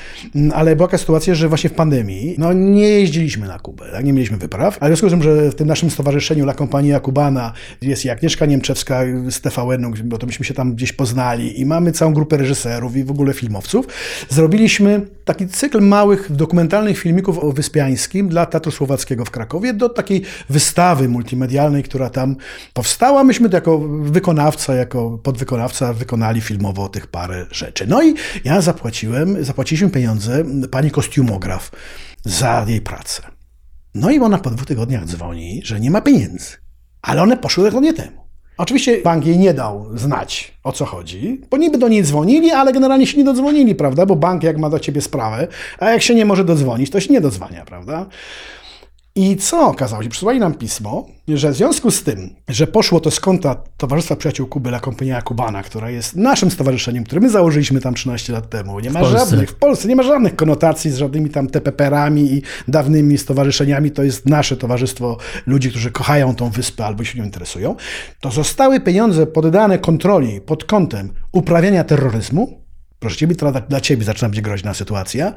ale była taka sytuacja, że właśnie w pandemii, no nie jeździliśmy na Kubę, tak? nie mieliśmy wypraw, ale w związku z tym, że w tym naszym stowarzyszeniu La Compania Cubana jest i Agnieszka Niemczewska z TVN-u, bo to myśmy się tam gdzieś poznali i mamy całą grupę reżyserów i w ogóle filmowców, zrobiliśmy taki cykl małych dokumentalnych filmików o Wyspiańskim dla Teatru Słowackiego w Krakowie do takiej wystawy multimedialnej, która tam powstała. Myśmy to jako wykonawca, jako podwykonawca wykonali filmowo tych parę rzeczy. No i ja zapłaciłem, zapłaciliśmy pieniądze pani kostiumograf za jej pracę. No i ona po dwóch tygodniach dzwoni, że nie ma pieniędzy. Ale one poszły tygodnie temu. Oczywiście bank jej nie dał znać, o co chodzi, bo niby do niej dzwonili, ale generalnie się nie dodzwonili, prawda? Bo bank jak ma do ciebie sprawę, a jak się nie może dodzwonić, to się nie dodzwania, prawda? I co okazało się? Przysłali nam pismo, że w związku z tym, że poszło to z konta Towarzystwa Przyjaciół Kuby La Compania Cubana, która jest naszym stowarzyszeniem, które my założyliśmy tam 13 lat temu, nie ma Polsce. żadnych, w Polsce nie ma żadnych konotacji z żadnymi tam TPP-rami i dawnymi stowarzyszeniami, to jest nasze towarzystwo ludzi, którzy kochają tą wyspę albo się nią interesują, to zostały pieniądze poddane kontroli pod kątem uprawiania terroryzmu, Proszę ciebie, to dla, dla ciebie zaczyna być groźna sytuacja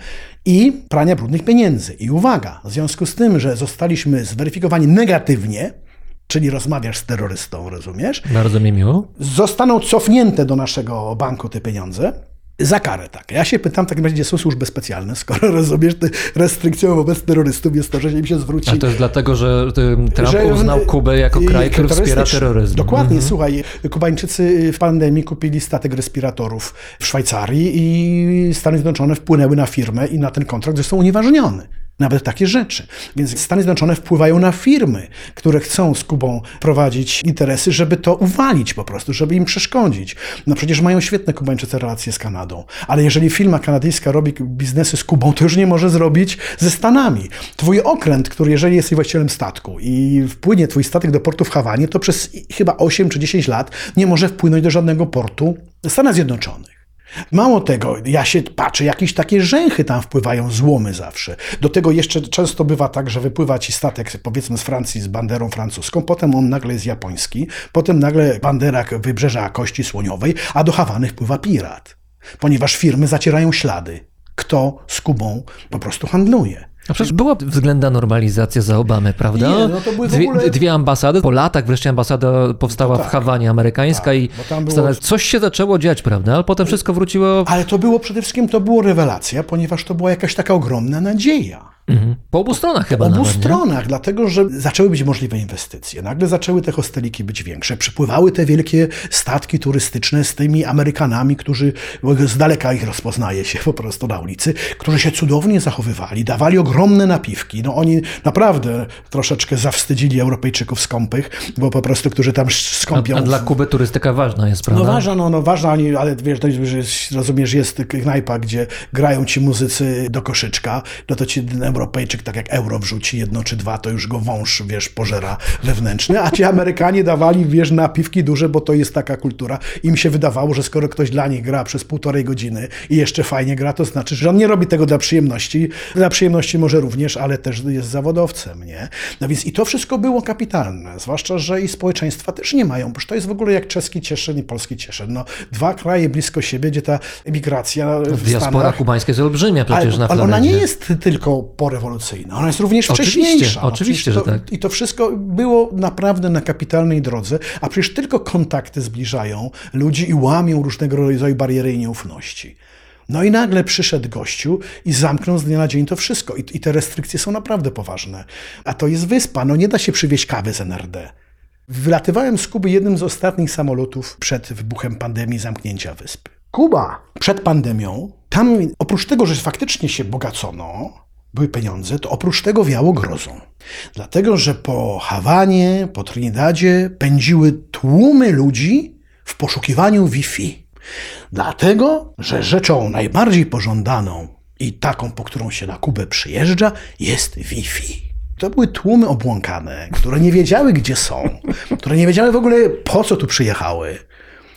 i prania brudnych pieniędzy. I uwaga, w związku z tym, że zostaliśmy zweryfikowani negatywnie, czyli rozmawiasz z terrorystą, rozumiesz, Bardzo mi miło. zostaną cofnięte do naszego banku te pieniądze Za karę, tak. Ja się pytam w takim razie, gdzie są służby specjalne, skoro rozumiesz, ty restrykcją wobec terrorystów jest to, że im się zwróci. A to jest dlatego, że y, Trump że- uznał Kubę jako kraj, który wspiera terroryzm. Dokładnie, Mhm. słuchaj, Kubańczycy w pandemii kupili statek respiratorów w Szwajcarii i Stany Zjednoczone wpłynęły na firmę i na ten kontrakt został unieważniony. Nawet takie rzeczy. Więc Stany Zjednoczone wpływają na firmy, które chcą z Kubą prowadzić interesy, żeby to uwalić po prostu, żeby im przeszkodzić. No przecież mają świetne Kubańczycy relacje z Kanadą. Ale jeżeli firma kanadyjska robi biznesy z Kubą, to już nie może zrobić ze Stanami. Twój okręt, który jeżeli jesteś właścicielem statku i wpłynie twój statek do portu w Hawanie, to przez chyba 8 czy 10 lat nie może wpłynąć do żadnego portu Stanów Zjednoczonych. Mało tego, ja się patrzę, jakieś takie rzęchy tam wpływają, złomy zawsze. Do tego jeszcze często bywa tak, że wypływa ci statek, powiedzmy z Francji, z banderą francuską, potem on nagle jest japoński, potem nagle bandera wybrzeża Kości Słoniowej, a do Hawany wpływa pirat. Ponieważ firmy zacierają ślady, kto z Kubą po prostu handluje. A przecież była względna normalizacja za Obamy, prawda? Nie, no to były w dwie, ogóle- dwie ambasady, po latach wreszcie ambasada powstała w tak. Hawanie amerykańska Tak, i było- coś się zaczęło dziać, prawda? Ale potem wszystko wróciło Ale to było przede wszystkim, to było rewelacja, ponieważ to była jakaś taka ogromna nadzieja. Mhm. po obu stronach chyba Po obu nawet, nie? stronach, dlatego że zaczęły być możliwe inwestycje. Nagle zaczęły te hosteliki być większe. Przypływały te wielkie statki turystyczne z tymi Amerykanami, którzy z daleka ich rozpoznaje się po prostu na ulicy, którzy się cudownie zachowywali, dawali ogromne napiwki. No oni naprawdę troszeczkę zawstydzili Europejczyków skąpych, bo po prostu, którzy tam skąpią. A, a dla Kuby turystyka ważna jest, prawda? No ważna, no, no ważna, ale wiesz, to jest, rozumiesz, jest knajpa, gdzie grają ci muzycy do koszyczka, no to ci Europejczyk tak jak euro wrzuci jedno czy dwa, to już go wąż, wiesz, pożera wewnętrzny, a ci Amerykanie dawali, wiesz, napiwki duże, bo to jest taka kultura. Im się wydawało, że skoro ktoś dla nich gra przez półtorej godziny i jeszcze fajnie gra, to znaczy, że on nie robi tego dla przyjemności. Dla przyjemności może również, ale też jest zawodowcem, nie? No więc i to wszystko było kapitalne, zwłaszcza, że i społeczeństwa też nie mają, bo to jest w ogóle jak czeski Cieszyn i polski Cieszyn. No, dwa kraje blisko siebie, gdzie ta emigracja w Diaspora Stanach... kubańska jest olbrzymia przecież Ale, na ale Florydzie. ona nie jest tylko porewolucyjna, ona jest również Oczywiście, wcześniejsza. No, oczywiście, przecież że to, tak. I to wszystko było naprawdę na kapitalnej drodze, a przecież tylko kontakty zbliżają ludzi i łamią różnego rodzaju bariery i nieufności. No i nagle przyszedł gościu i zamknął z dnia na dzień to wszystko. I, I te restrykcje są naprawdę poważne. A to jest wyspa, no nie da się przywieźć kawy z NRD. Wylatywałem z Kuby jednym z ostatnich samolotów przed wybuchem pandemii zamknięcia wyspy. Kuba przed pandemią, tam oprócz tego, że faktycznie się bogacono, były pieniądze, to oprócz tego wiało grozą. Dlatego, że po Hawanie, po Trinidadzie pędziły tłumy ludzi w poszukiwaniu Wi-Fi. Dlatego, że rzeczą najbardziej pożądaną i taką, po którą się na Kubę przyjeżdża, jest Wi-Fi. To były tłumy obłąkane, które nie wiedziały, gdzie są, które nie wiedziały w ogóle, po co tu przyjechały.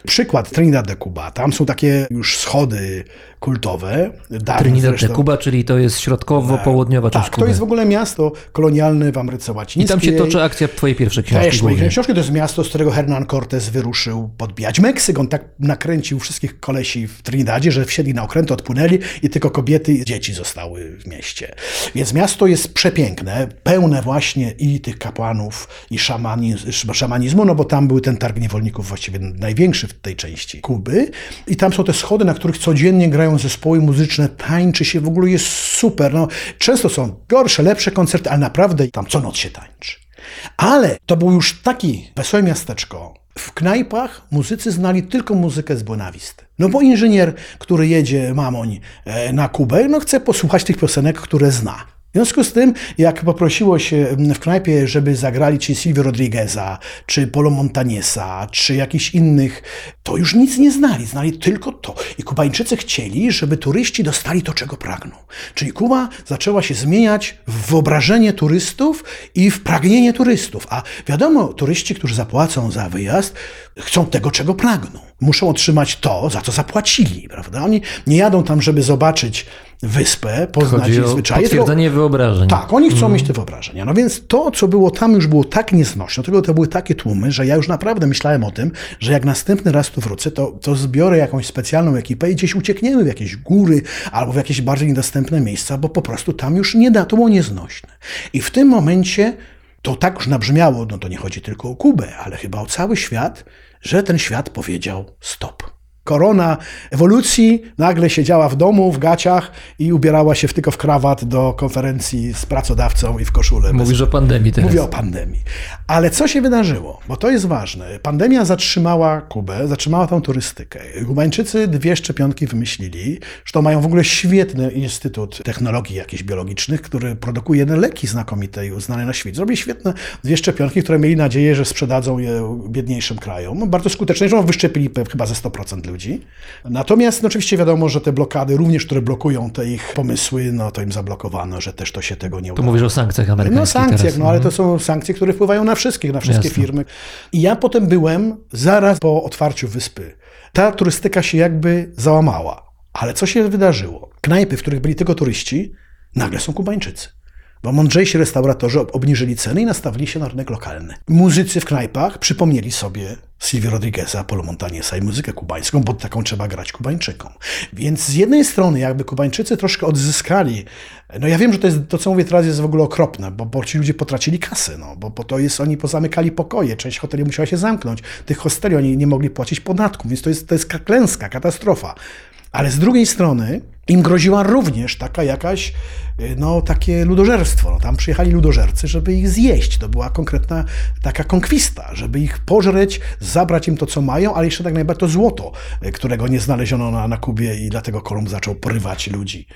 Przykład Trinidad de Cuba. Tam są takie już schody kultowe. Trinidad de. Cuba, czyli to jest środkowo-południowa część Tak, Kuby. to jest w ogóle miasto kolonialne w Ameryce I Łacińskiej. tam się toczy akcja twojej pierwszej książki Też głównie. książki to jest miasto, z którego Hernan Cortez wyruszył podbijać Meksyk. On tak nakręcił wszystkich kolesi w Trinidadzie, że wsiedli na okręty, odpłynęli i tylko kobiety i dzieci zostały w mieście. Więc miasto jest przepiękne, pełne właśnie i tych kapłanów, i szamanizm, szamanizmu, no bo tam był ten targ niewolników właściwie największy w tej części Kuby. I tam są te schody, na których codziennie grają zespoły muzyczne, tańczy się, w ogóle jest super. No, często są gorsze, lepsze koncerty, ale naprawdę tam co noc się tańczy. Ale to było już taki wesołe miasteczko. W knajpach muzycy znali tylko muzykę z Buenavisty. No bo inżynier, który jedzie mamoń e, na Kubę, no chce posłuchać tych piosenek, które zna. W związku z tym, jak poprosiło się w knajpie, żeby zagrali ci Silvio Rodrigueza, czy Polo Montanesa, czy jakichś innych, to już nic nie znali, znali tylko to. I Kubańczycy chcieli, żeby turyści dostali to, czego pragną. Czyli Kuba zaczęła się zmieniać w wyobrażenie turystów i w pragnienie turystów. A wiadomo, turyści, którzy zapłacą za wyjazd, chcą tego, czego pragną. Muszą otrzymać to, za co zapłacili, prawda? Oni nie jadą tam, żeby zobaczyć wyspę, poznać Chodzi jej zwyczaje. tylko- potwierdzenie wyobrażeń. tak, oni chcą mieć te wyobrażenia. No więc to, co było tam, już było tak nieznośne, tego to były takie tłumy, że ja już naprawdę myślałem o tym, że jak następny raz tu wrócę, to, to zbiorę jakąś specjalną ekipę i gdzieś uciekniemy w jakieś góry albo w jakieś bardziej niedostępne miejsca, bo po prostu tam już nie da, to było nieznośne. I w tym momencie to tak już nabrzmiało, no to nie chodzi tylko o Kubę, ale chyba o cały świat, że ten świat powiedział stop. Korona ewolucji, nagle siedziała w domu, w gaciach i ubierała się w, tylko w krawat do konferencji z pracodawcą i w koszulę. bez- Mówisz o pandemii teraz. Mówię o pandemii. Ale co się wydarzyło? Bo to jest ważne. Pandemia zatrzymała Kubę, zatrzymała tą turystykę. Kubańczycy dwie szczepionki wymyślili, że mają w ogóle świetny instytut technologii jakichś biologicznych, który produkuje leki znakomite i uznane na świecie. Zrobili świetne dwie szczepionki, które mieli nadzieję, że sprzedadzą je biedniejszym krajom. No, bardzo skuteczne, że wyszczepili chyba ze 100% ludzi. Natomiast no, oczywiście wiadomo, że te blokady, również które blokują te ich pomysły, no to im zablokowano, że też to się tego nie Tu udało. mówisz o sankcjach amerykańskich No sankcje, teraz. no ale to Mhm. są sankcje, które wpływają na wszystkich, na wszystkie Jasne. firmy. I ja potem byłem zaraz po otwarciu wyspy. Ta turystyka się jakby załamała. Ale co się wydarzyło? Knajpy, w których byli tylko turyści, nagle są Kubańczycy. Bo mądrzejsi restauratorzy ob- obniżyli ceny i nastawili się na rynek lokalny. Muzycy w knajpach przypomnieli sobie Silvio Rodrigueza, Polo Montañesa i muzykę kubańską, bo taką trzeba grać Kubańczykom. Więc z jednej strony jakby Kubańczycy troszkę odzyskali, no ja wiem, że to, jest, to co mówię teraz jest w ogóle okropne, bo, bo ci ludzie potracili kasy, no, bo, bo to jest, oni pozamykali pokoje, część hoteli musiała się zamknąć, tych hosteli oni nie mogli płacić podatków, więc to jest, to jest klęska, katastrofa. Ale z drugiej strony im groziła również taka jakaś, y, no takie ludożerstwo. No, tam przyjechali ludożercy, żeby ich zjeść. To była konkretna taka konkwista, żeby ich pożreć, zabrać im to, co mają, ale jeszcze tak najbardziej to złoto, y, którego nie znaleziono na, na Kubie i dlatego Kolumb zaczął porywać ludzi.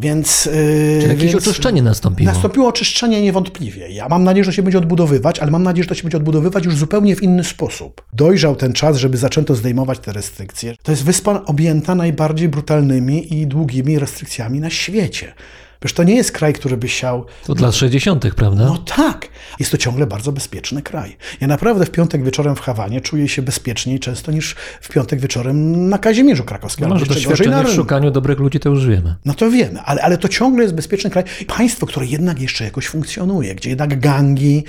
Więc, yy, Czyli jakieś więc oczyszczenie nastąpiło. Nastąpiło oczyszczenie niewątpliwie. Ja mam nadzieję, że się będzie odbudowywać, ale mam nadzieję, że to się będzie odbudowywać już zupełnie w inny sposób. Dojrzał ten czas, żeby zaczęto zdejmować te restrykcje. To jest wyspa objęta najbardziej brutalnymi i długimi restrykcjami na świecie. Przecież to nie jest kraj, który by siał To dla 60., prawda? no tak, jest to ciągle bardzo bezpieczny kraj. Ja naprawdę w piątek wieczorem w Hawanie czuję się bezpieczniej często niż w piątek wieczorem na Kazimierzu Krakowskim. no, że doświadczenie w szukaniu dobrych ludzi to już wiemy. No to wiemy, ale, ale to ciągle jest bezpieczny kraj. Państwo, które jednak jeszcze jakoś funkcjonuje, gdzie jednak gangi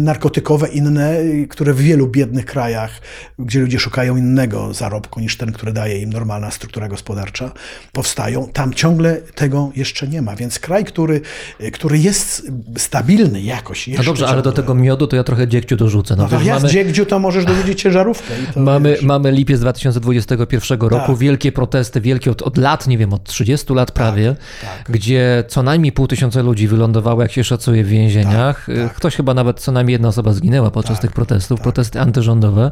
narkotykowe inne, które w wielu biednych krajach, gdzie ludzie szukają innego zarobku niż ten, który daje im normalna struktura gospodarcza, powstają, tam ciągle tego jeszcze nie ma. Więc kraj, który, y, który jest stabilny jakoś. No dobrze, ale do tego miodu to ja trochę dziegciu dorzucę. No, No ja mamy, z Dziegdziu to możesz dorzucić ciężarówkę. Mamy, wiesz. mamy lipiec 2021 roku, Tak. wielkie protesty, wielkie od, od lat, nie wiem, od 30 lat prawie, tak. gdzie co najmniej pół tysiąca ludzi wylądowało, jak się szacuje, w więzieniach. Tak, Ktoś chyba nawet co najmniej jedna osoba zginęła podczas tych protestów, protesty antyrządowe.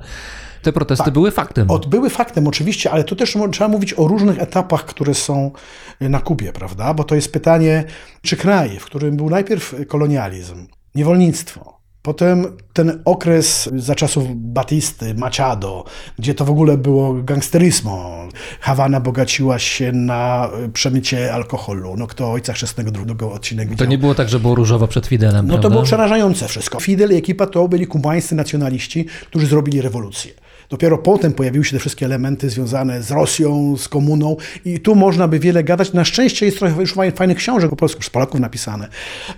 Te protesty Tak. były faktem. Od, były faktem oczywiście, ale tu też trzeba mówić o różnych etapach, które są na Kubie, prawda? Bo to jest pytanie, czy kraj, w którym był najpierw kolonializm, niewolnictwo, Potem ten okres za czasów Batisty, Machado, gdzie to w ogóle było gangsteryzmo. Hawana bogaciła się na y, przemycie alkoholu. No kto o Ojcach Chrzestnego drugiego odcinek To widział? nie było tak, że było różowo przed Fidelem, No to prawda? było przerażające wszystko. Fidel i ekipa to byli kubańscy nacjonaliści, którzy zrobili rewolucję. Dopiero potem pojawiły się te wszystkie elementy związane z Rosją, z komuną i tu można by wiele gadać. Na szczęście jest trochę już faj- fajnych książek po polsku przez Polaków napisane.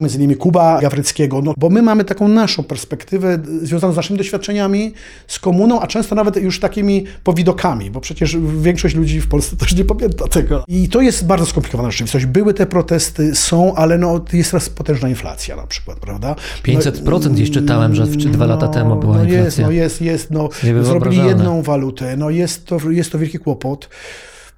Między innymi Kuba Gawryckiego, no, bo my mamy taką naszą perspektywę związaną z naszymi doświadczeniami z komuną, a często nawet już takimi powidokami, bo przecież większość ludzi w Polsce też nie pamięta tego. I to jest bardzo skomplikowana rzeczywistość. Były te protesty, są, ale no, jest teraz potężna inflacja na przykład, prawda? 500% gdzieś czytałem, że dwa lata temu była no inflacja. Jest, no jest, jest, no zrobili jedną walutę, no jest to, jest to wielki kłopot.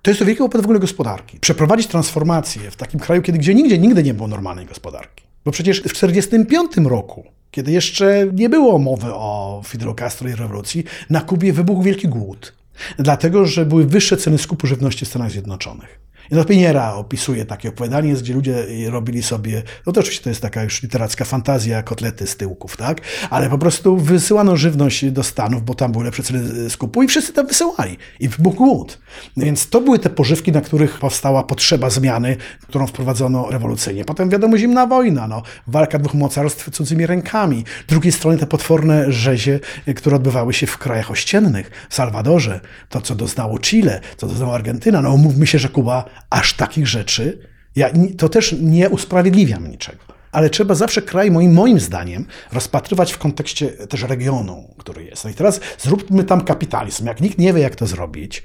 To jest to wielki kłopot w ogóle gospodarki. Przeprowadzić transformację w takim kraju, kiedy gdzie nigdzie, nigdy nie było normalnej gospodarki. Bo przecież w 1945 roku, kiedy jeszcze nie było mowy o Fidel Castro i rewolucji, na Kubie wybuchł wielki głód. Dlatego, że były wyższe ceny skupu żywności w Stanach Zjednoczonych. No Piniera opisuje takie opowiadanie, gdzie ludzie robili sobie, no to oczywiście to jest taka już literacka fantazja, kotlety z tyłków, tak? Ale po prostu wysyłano żywność do Stanów, bo tam były lepsze ceny skupu i wszyscy tam wysyłali. I wybuchł głód. Więc to były te pożywki, na których powstała potrzeba zmiany, którą wprowadzono rewolucyjnie. Potem wiadomo, zimna wojna, no, walka dwóch mocarstw cudzymi rękami. Z drugiej strony te potworne rzezie, które odbywały się w krajach ościennych, w Salwadorze, to co doznało Chile, co doznało Argentyna. No umówmy się, że Kuba aż takich rzeczy, ja, to też nie usprawiedliwiam niczego. Ale trzeba zawsze kraj, moim, moim zdaniem, rozpatrywać w kontekście też regionu, który jest. No i teraz zróbmy tam kapitalizm. Jak nikt nie wie, jak to zrobić,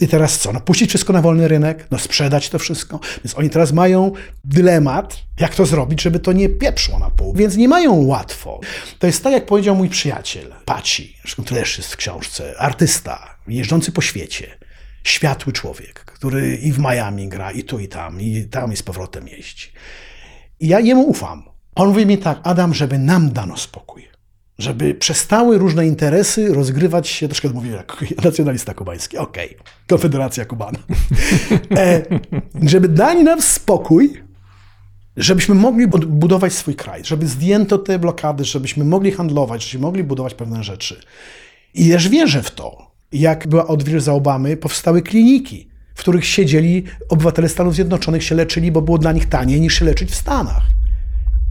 I teraz co? No puścić wszystko na wolny rynek? No sprzedać to wszystko? Więc oni teraz mają dylemat, jak to zrobić, żeby to nie pieprzło na pół. Więc nie mają łatwo. To jest tak, jak powiedział mój przyjaciel, Paci, zresztą też jest w książce, artysta, jeżdżący po świecie, światły człowiek, który i w Miami gra, i tu, i tam, i tam, i z powrotem jeździ. I ja jemu ufam. On mówi mi tak, Adam, żeby nam dano spokój. Żeby przestały różne interesy rozgrywać się, troszkę mówię jak nacjonalista kubański, okej, Konfederacja Kubana. E, żeby dali nam spokój, żebyśmy mogli budować swój kraj, żeby zdjęto te blokady, żebyśmy mogli handlować, żebyśmy mogli budować pewne rzeczy. I też wierzę w to. Jak była odwilż za Obamy, powstały kliniki, w których siedzieli obywatele Stanów Zjednoczonych, się leczyli, bo było dla nich taniej niż się leczyć w Stanach.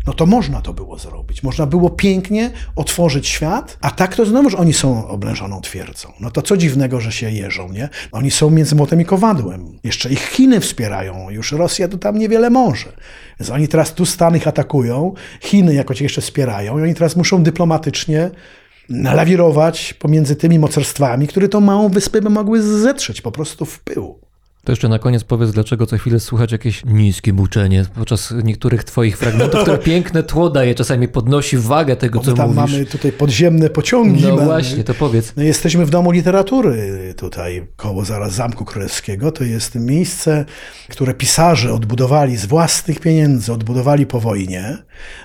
No to można to było zrobić. Można było pięknie otworzyć świat, a tak to znowuż oni są oblężoną twierdzą. No to co dziwnego, że się jeżą, nie? Oni są między młotem i kowadłem. Jeszcze ich Chiny wspierają, już Rosja to tam niewiele może. Więc oni teraz tu Stany ich atakują, Chiny jakoś jeszcze wspierają i oni teraz muszą dyplomatycznie lawirować pomiędzy tymi mocarstwami, które tą małą wyspę by mogły zetrzeć po prostu w pył. To jeszcze na koniec powiedz, dlaczego co chwilę słychać jakieś niskie buczenie podczas niektórych twoich fragmentów, które piękne tło daje, czasami podnosi wagę tego, co tam mówisz. mamy tutaj podziemne pociągi. No mamy. właśnie, to powiedz. No jesteśmy w Domu Literatury tutaj, koło zaraz Zamku Królewskiego. To jest miejsce, które pisarze odbudowali z własnych pieniędzy, odbudowali po wojnie,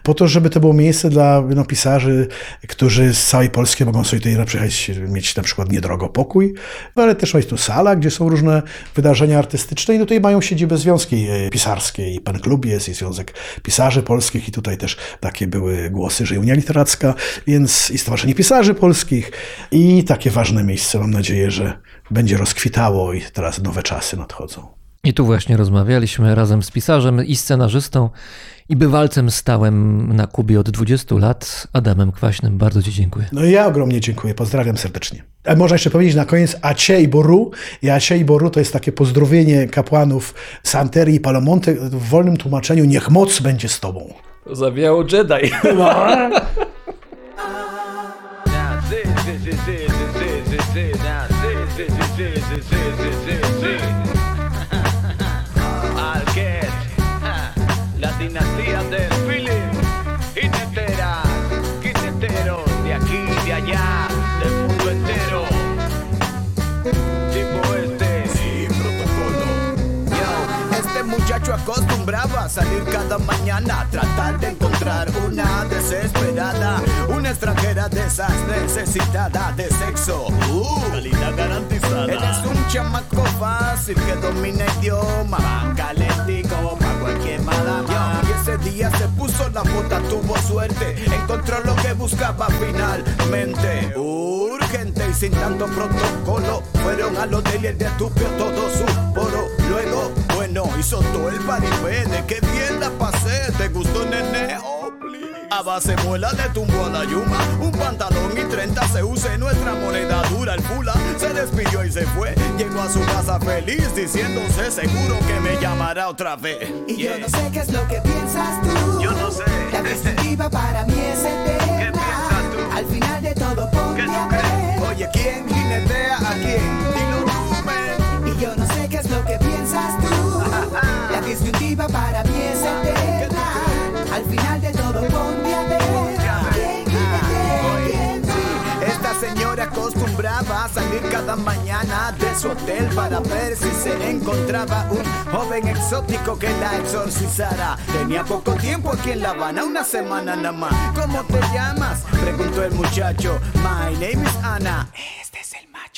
po to, żeby to było miejsce dla no, pisarzy, którzy z całej Polski mogą sobie tutaj przyjechać, mieć na przykład niedrogo pokój, ale też jest tu sala, gdzie są różne wydarzenia artystyczne i tutaj mają siedzibę związki e, pisarskie i Pen Klub jest, i Związek Pisarzy Polskich i tutaj też takie były głosy, że Unia Literacka, więc i Stowarzyszenie Pisarzy Polskich i takie ważne miejsce, mam nadzieję, że będzie rozkwitało i teraz nowe czasy nadchodzą. I tu właśnie rozmawialiśmy razem z pisarzem i scenarzystą i bywalcem stałym na Kubie od 20 lat, Adamem Kwaśnym. Bardzo Ci dziękuję. No i ja ogromnie dziękuję, pozdrawiam serdecznie. A można jeszcze powiedzieć na koniec Acie i Boru. I Acie i Boru to jest takie pozdrowienie kapłanów Santerii i Palomonte w wolnym tłumaczeniu niech moc będzie z tobą. Zawiało Jedi. A salir cada mañana a tratar de encontrar una desesperada, una extranjera de esas necesitada de sexo. Uh, calidad garantizada. Él es un chamaco fácil que domina idioma, calentico pa' cualquier madama. Y ese día se puso la bota, tuvo suerte, encontró lo que buscaba finalmente. Urgente y sin tanto protocolo, fueron al hotel y el de estupio todo su poro. Luego, bueno, hizo todo el paripé, de qué bien la pasé, ¿te gustó nene? Oh, please. A base muela le tumbó a la yuma Un pantalón y 30 se use nuestra moneda dura El pula se despidió y se fue Llegó a su casa feliz diciéndose seguro que me llamará otra vez Y yo no sé qué es lo que piensas tú. Yo no sé. La perspectiva para mí es eterna. ¿Qué piensas tú? Al final de todo, ¿Qué crees? ver. Oye, ¿quién jinetea disyuntiva para mí es. Al final de todo, ponte a ver. ¿Quién quiere quién Esta señora acostumbraba a salir cada mañana de su hotel para ver si se encontraba un joven exótico que la exorcizara. Tenía poco tiempo aquí en La Habana, una semana nada más. ¿Cómo te llamas? Preguntó el muchacho. My name is Ana.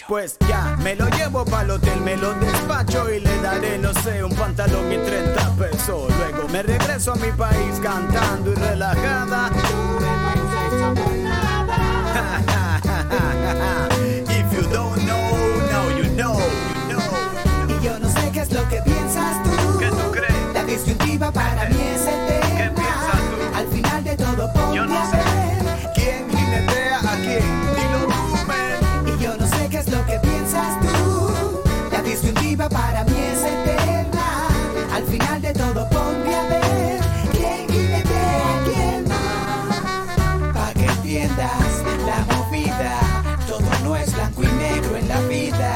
Pues ya, me lo llevo para el hotel, me lo despacho y le daré, no sé, un pantalón y 30 pesos. Luego me regreso a mi país cantando y relajada. If you don't know, now you know, you know. Y yo no sé qué es lo que piensas tú. ¿Qué tú crees? La disyuntiva para mí es eterna. ¿Qué piensas tú? Al final de todo, ponte Yo no sé. para mí es eterna. Al final de todo ponte a ver quién quiere quién más. Pa' que entiendas la movida, todo no es blanco y negro en la vida.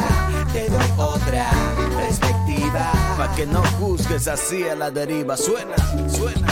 Te doy otra perspectiva. Pa' que no juzgues así a la deriva. Suena, suena.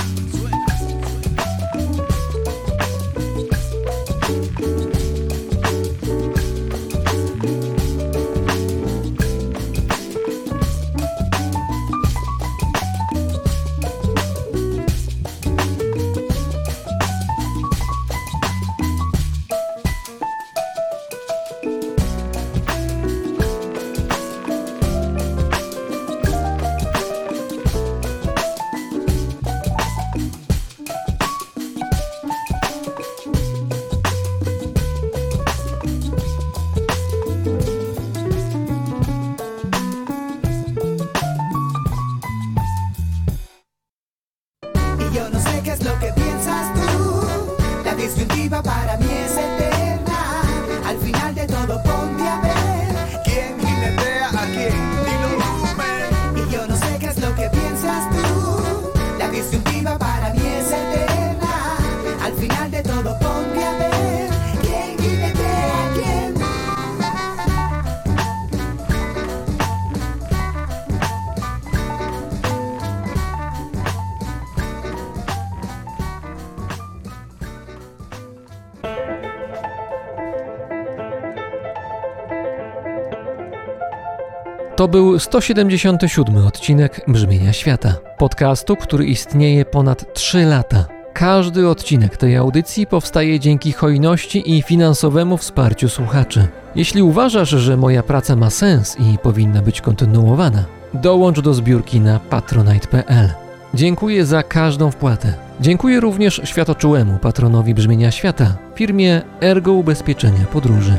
To był 177 odcinek Brzmienia Świata. Podcastu, który istnieje ponad 3 lata. Każdy odcinek tej audycji powstaje dzięki hojności i finansowemu wsparciu słuchaczy. Jeśli uważasz, że moja praca ma sens i powinna być kontynuowana, dołącz do zbiórki na patronite.pl. Dziękuję za każdą wpłatę. Dziękuję również światoczułemu patronowi Brzmienia Świata, firmie Ergo Ubezpieczenia Podróży.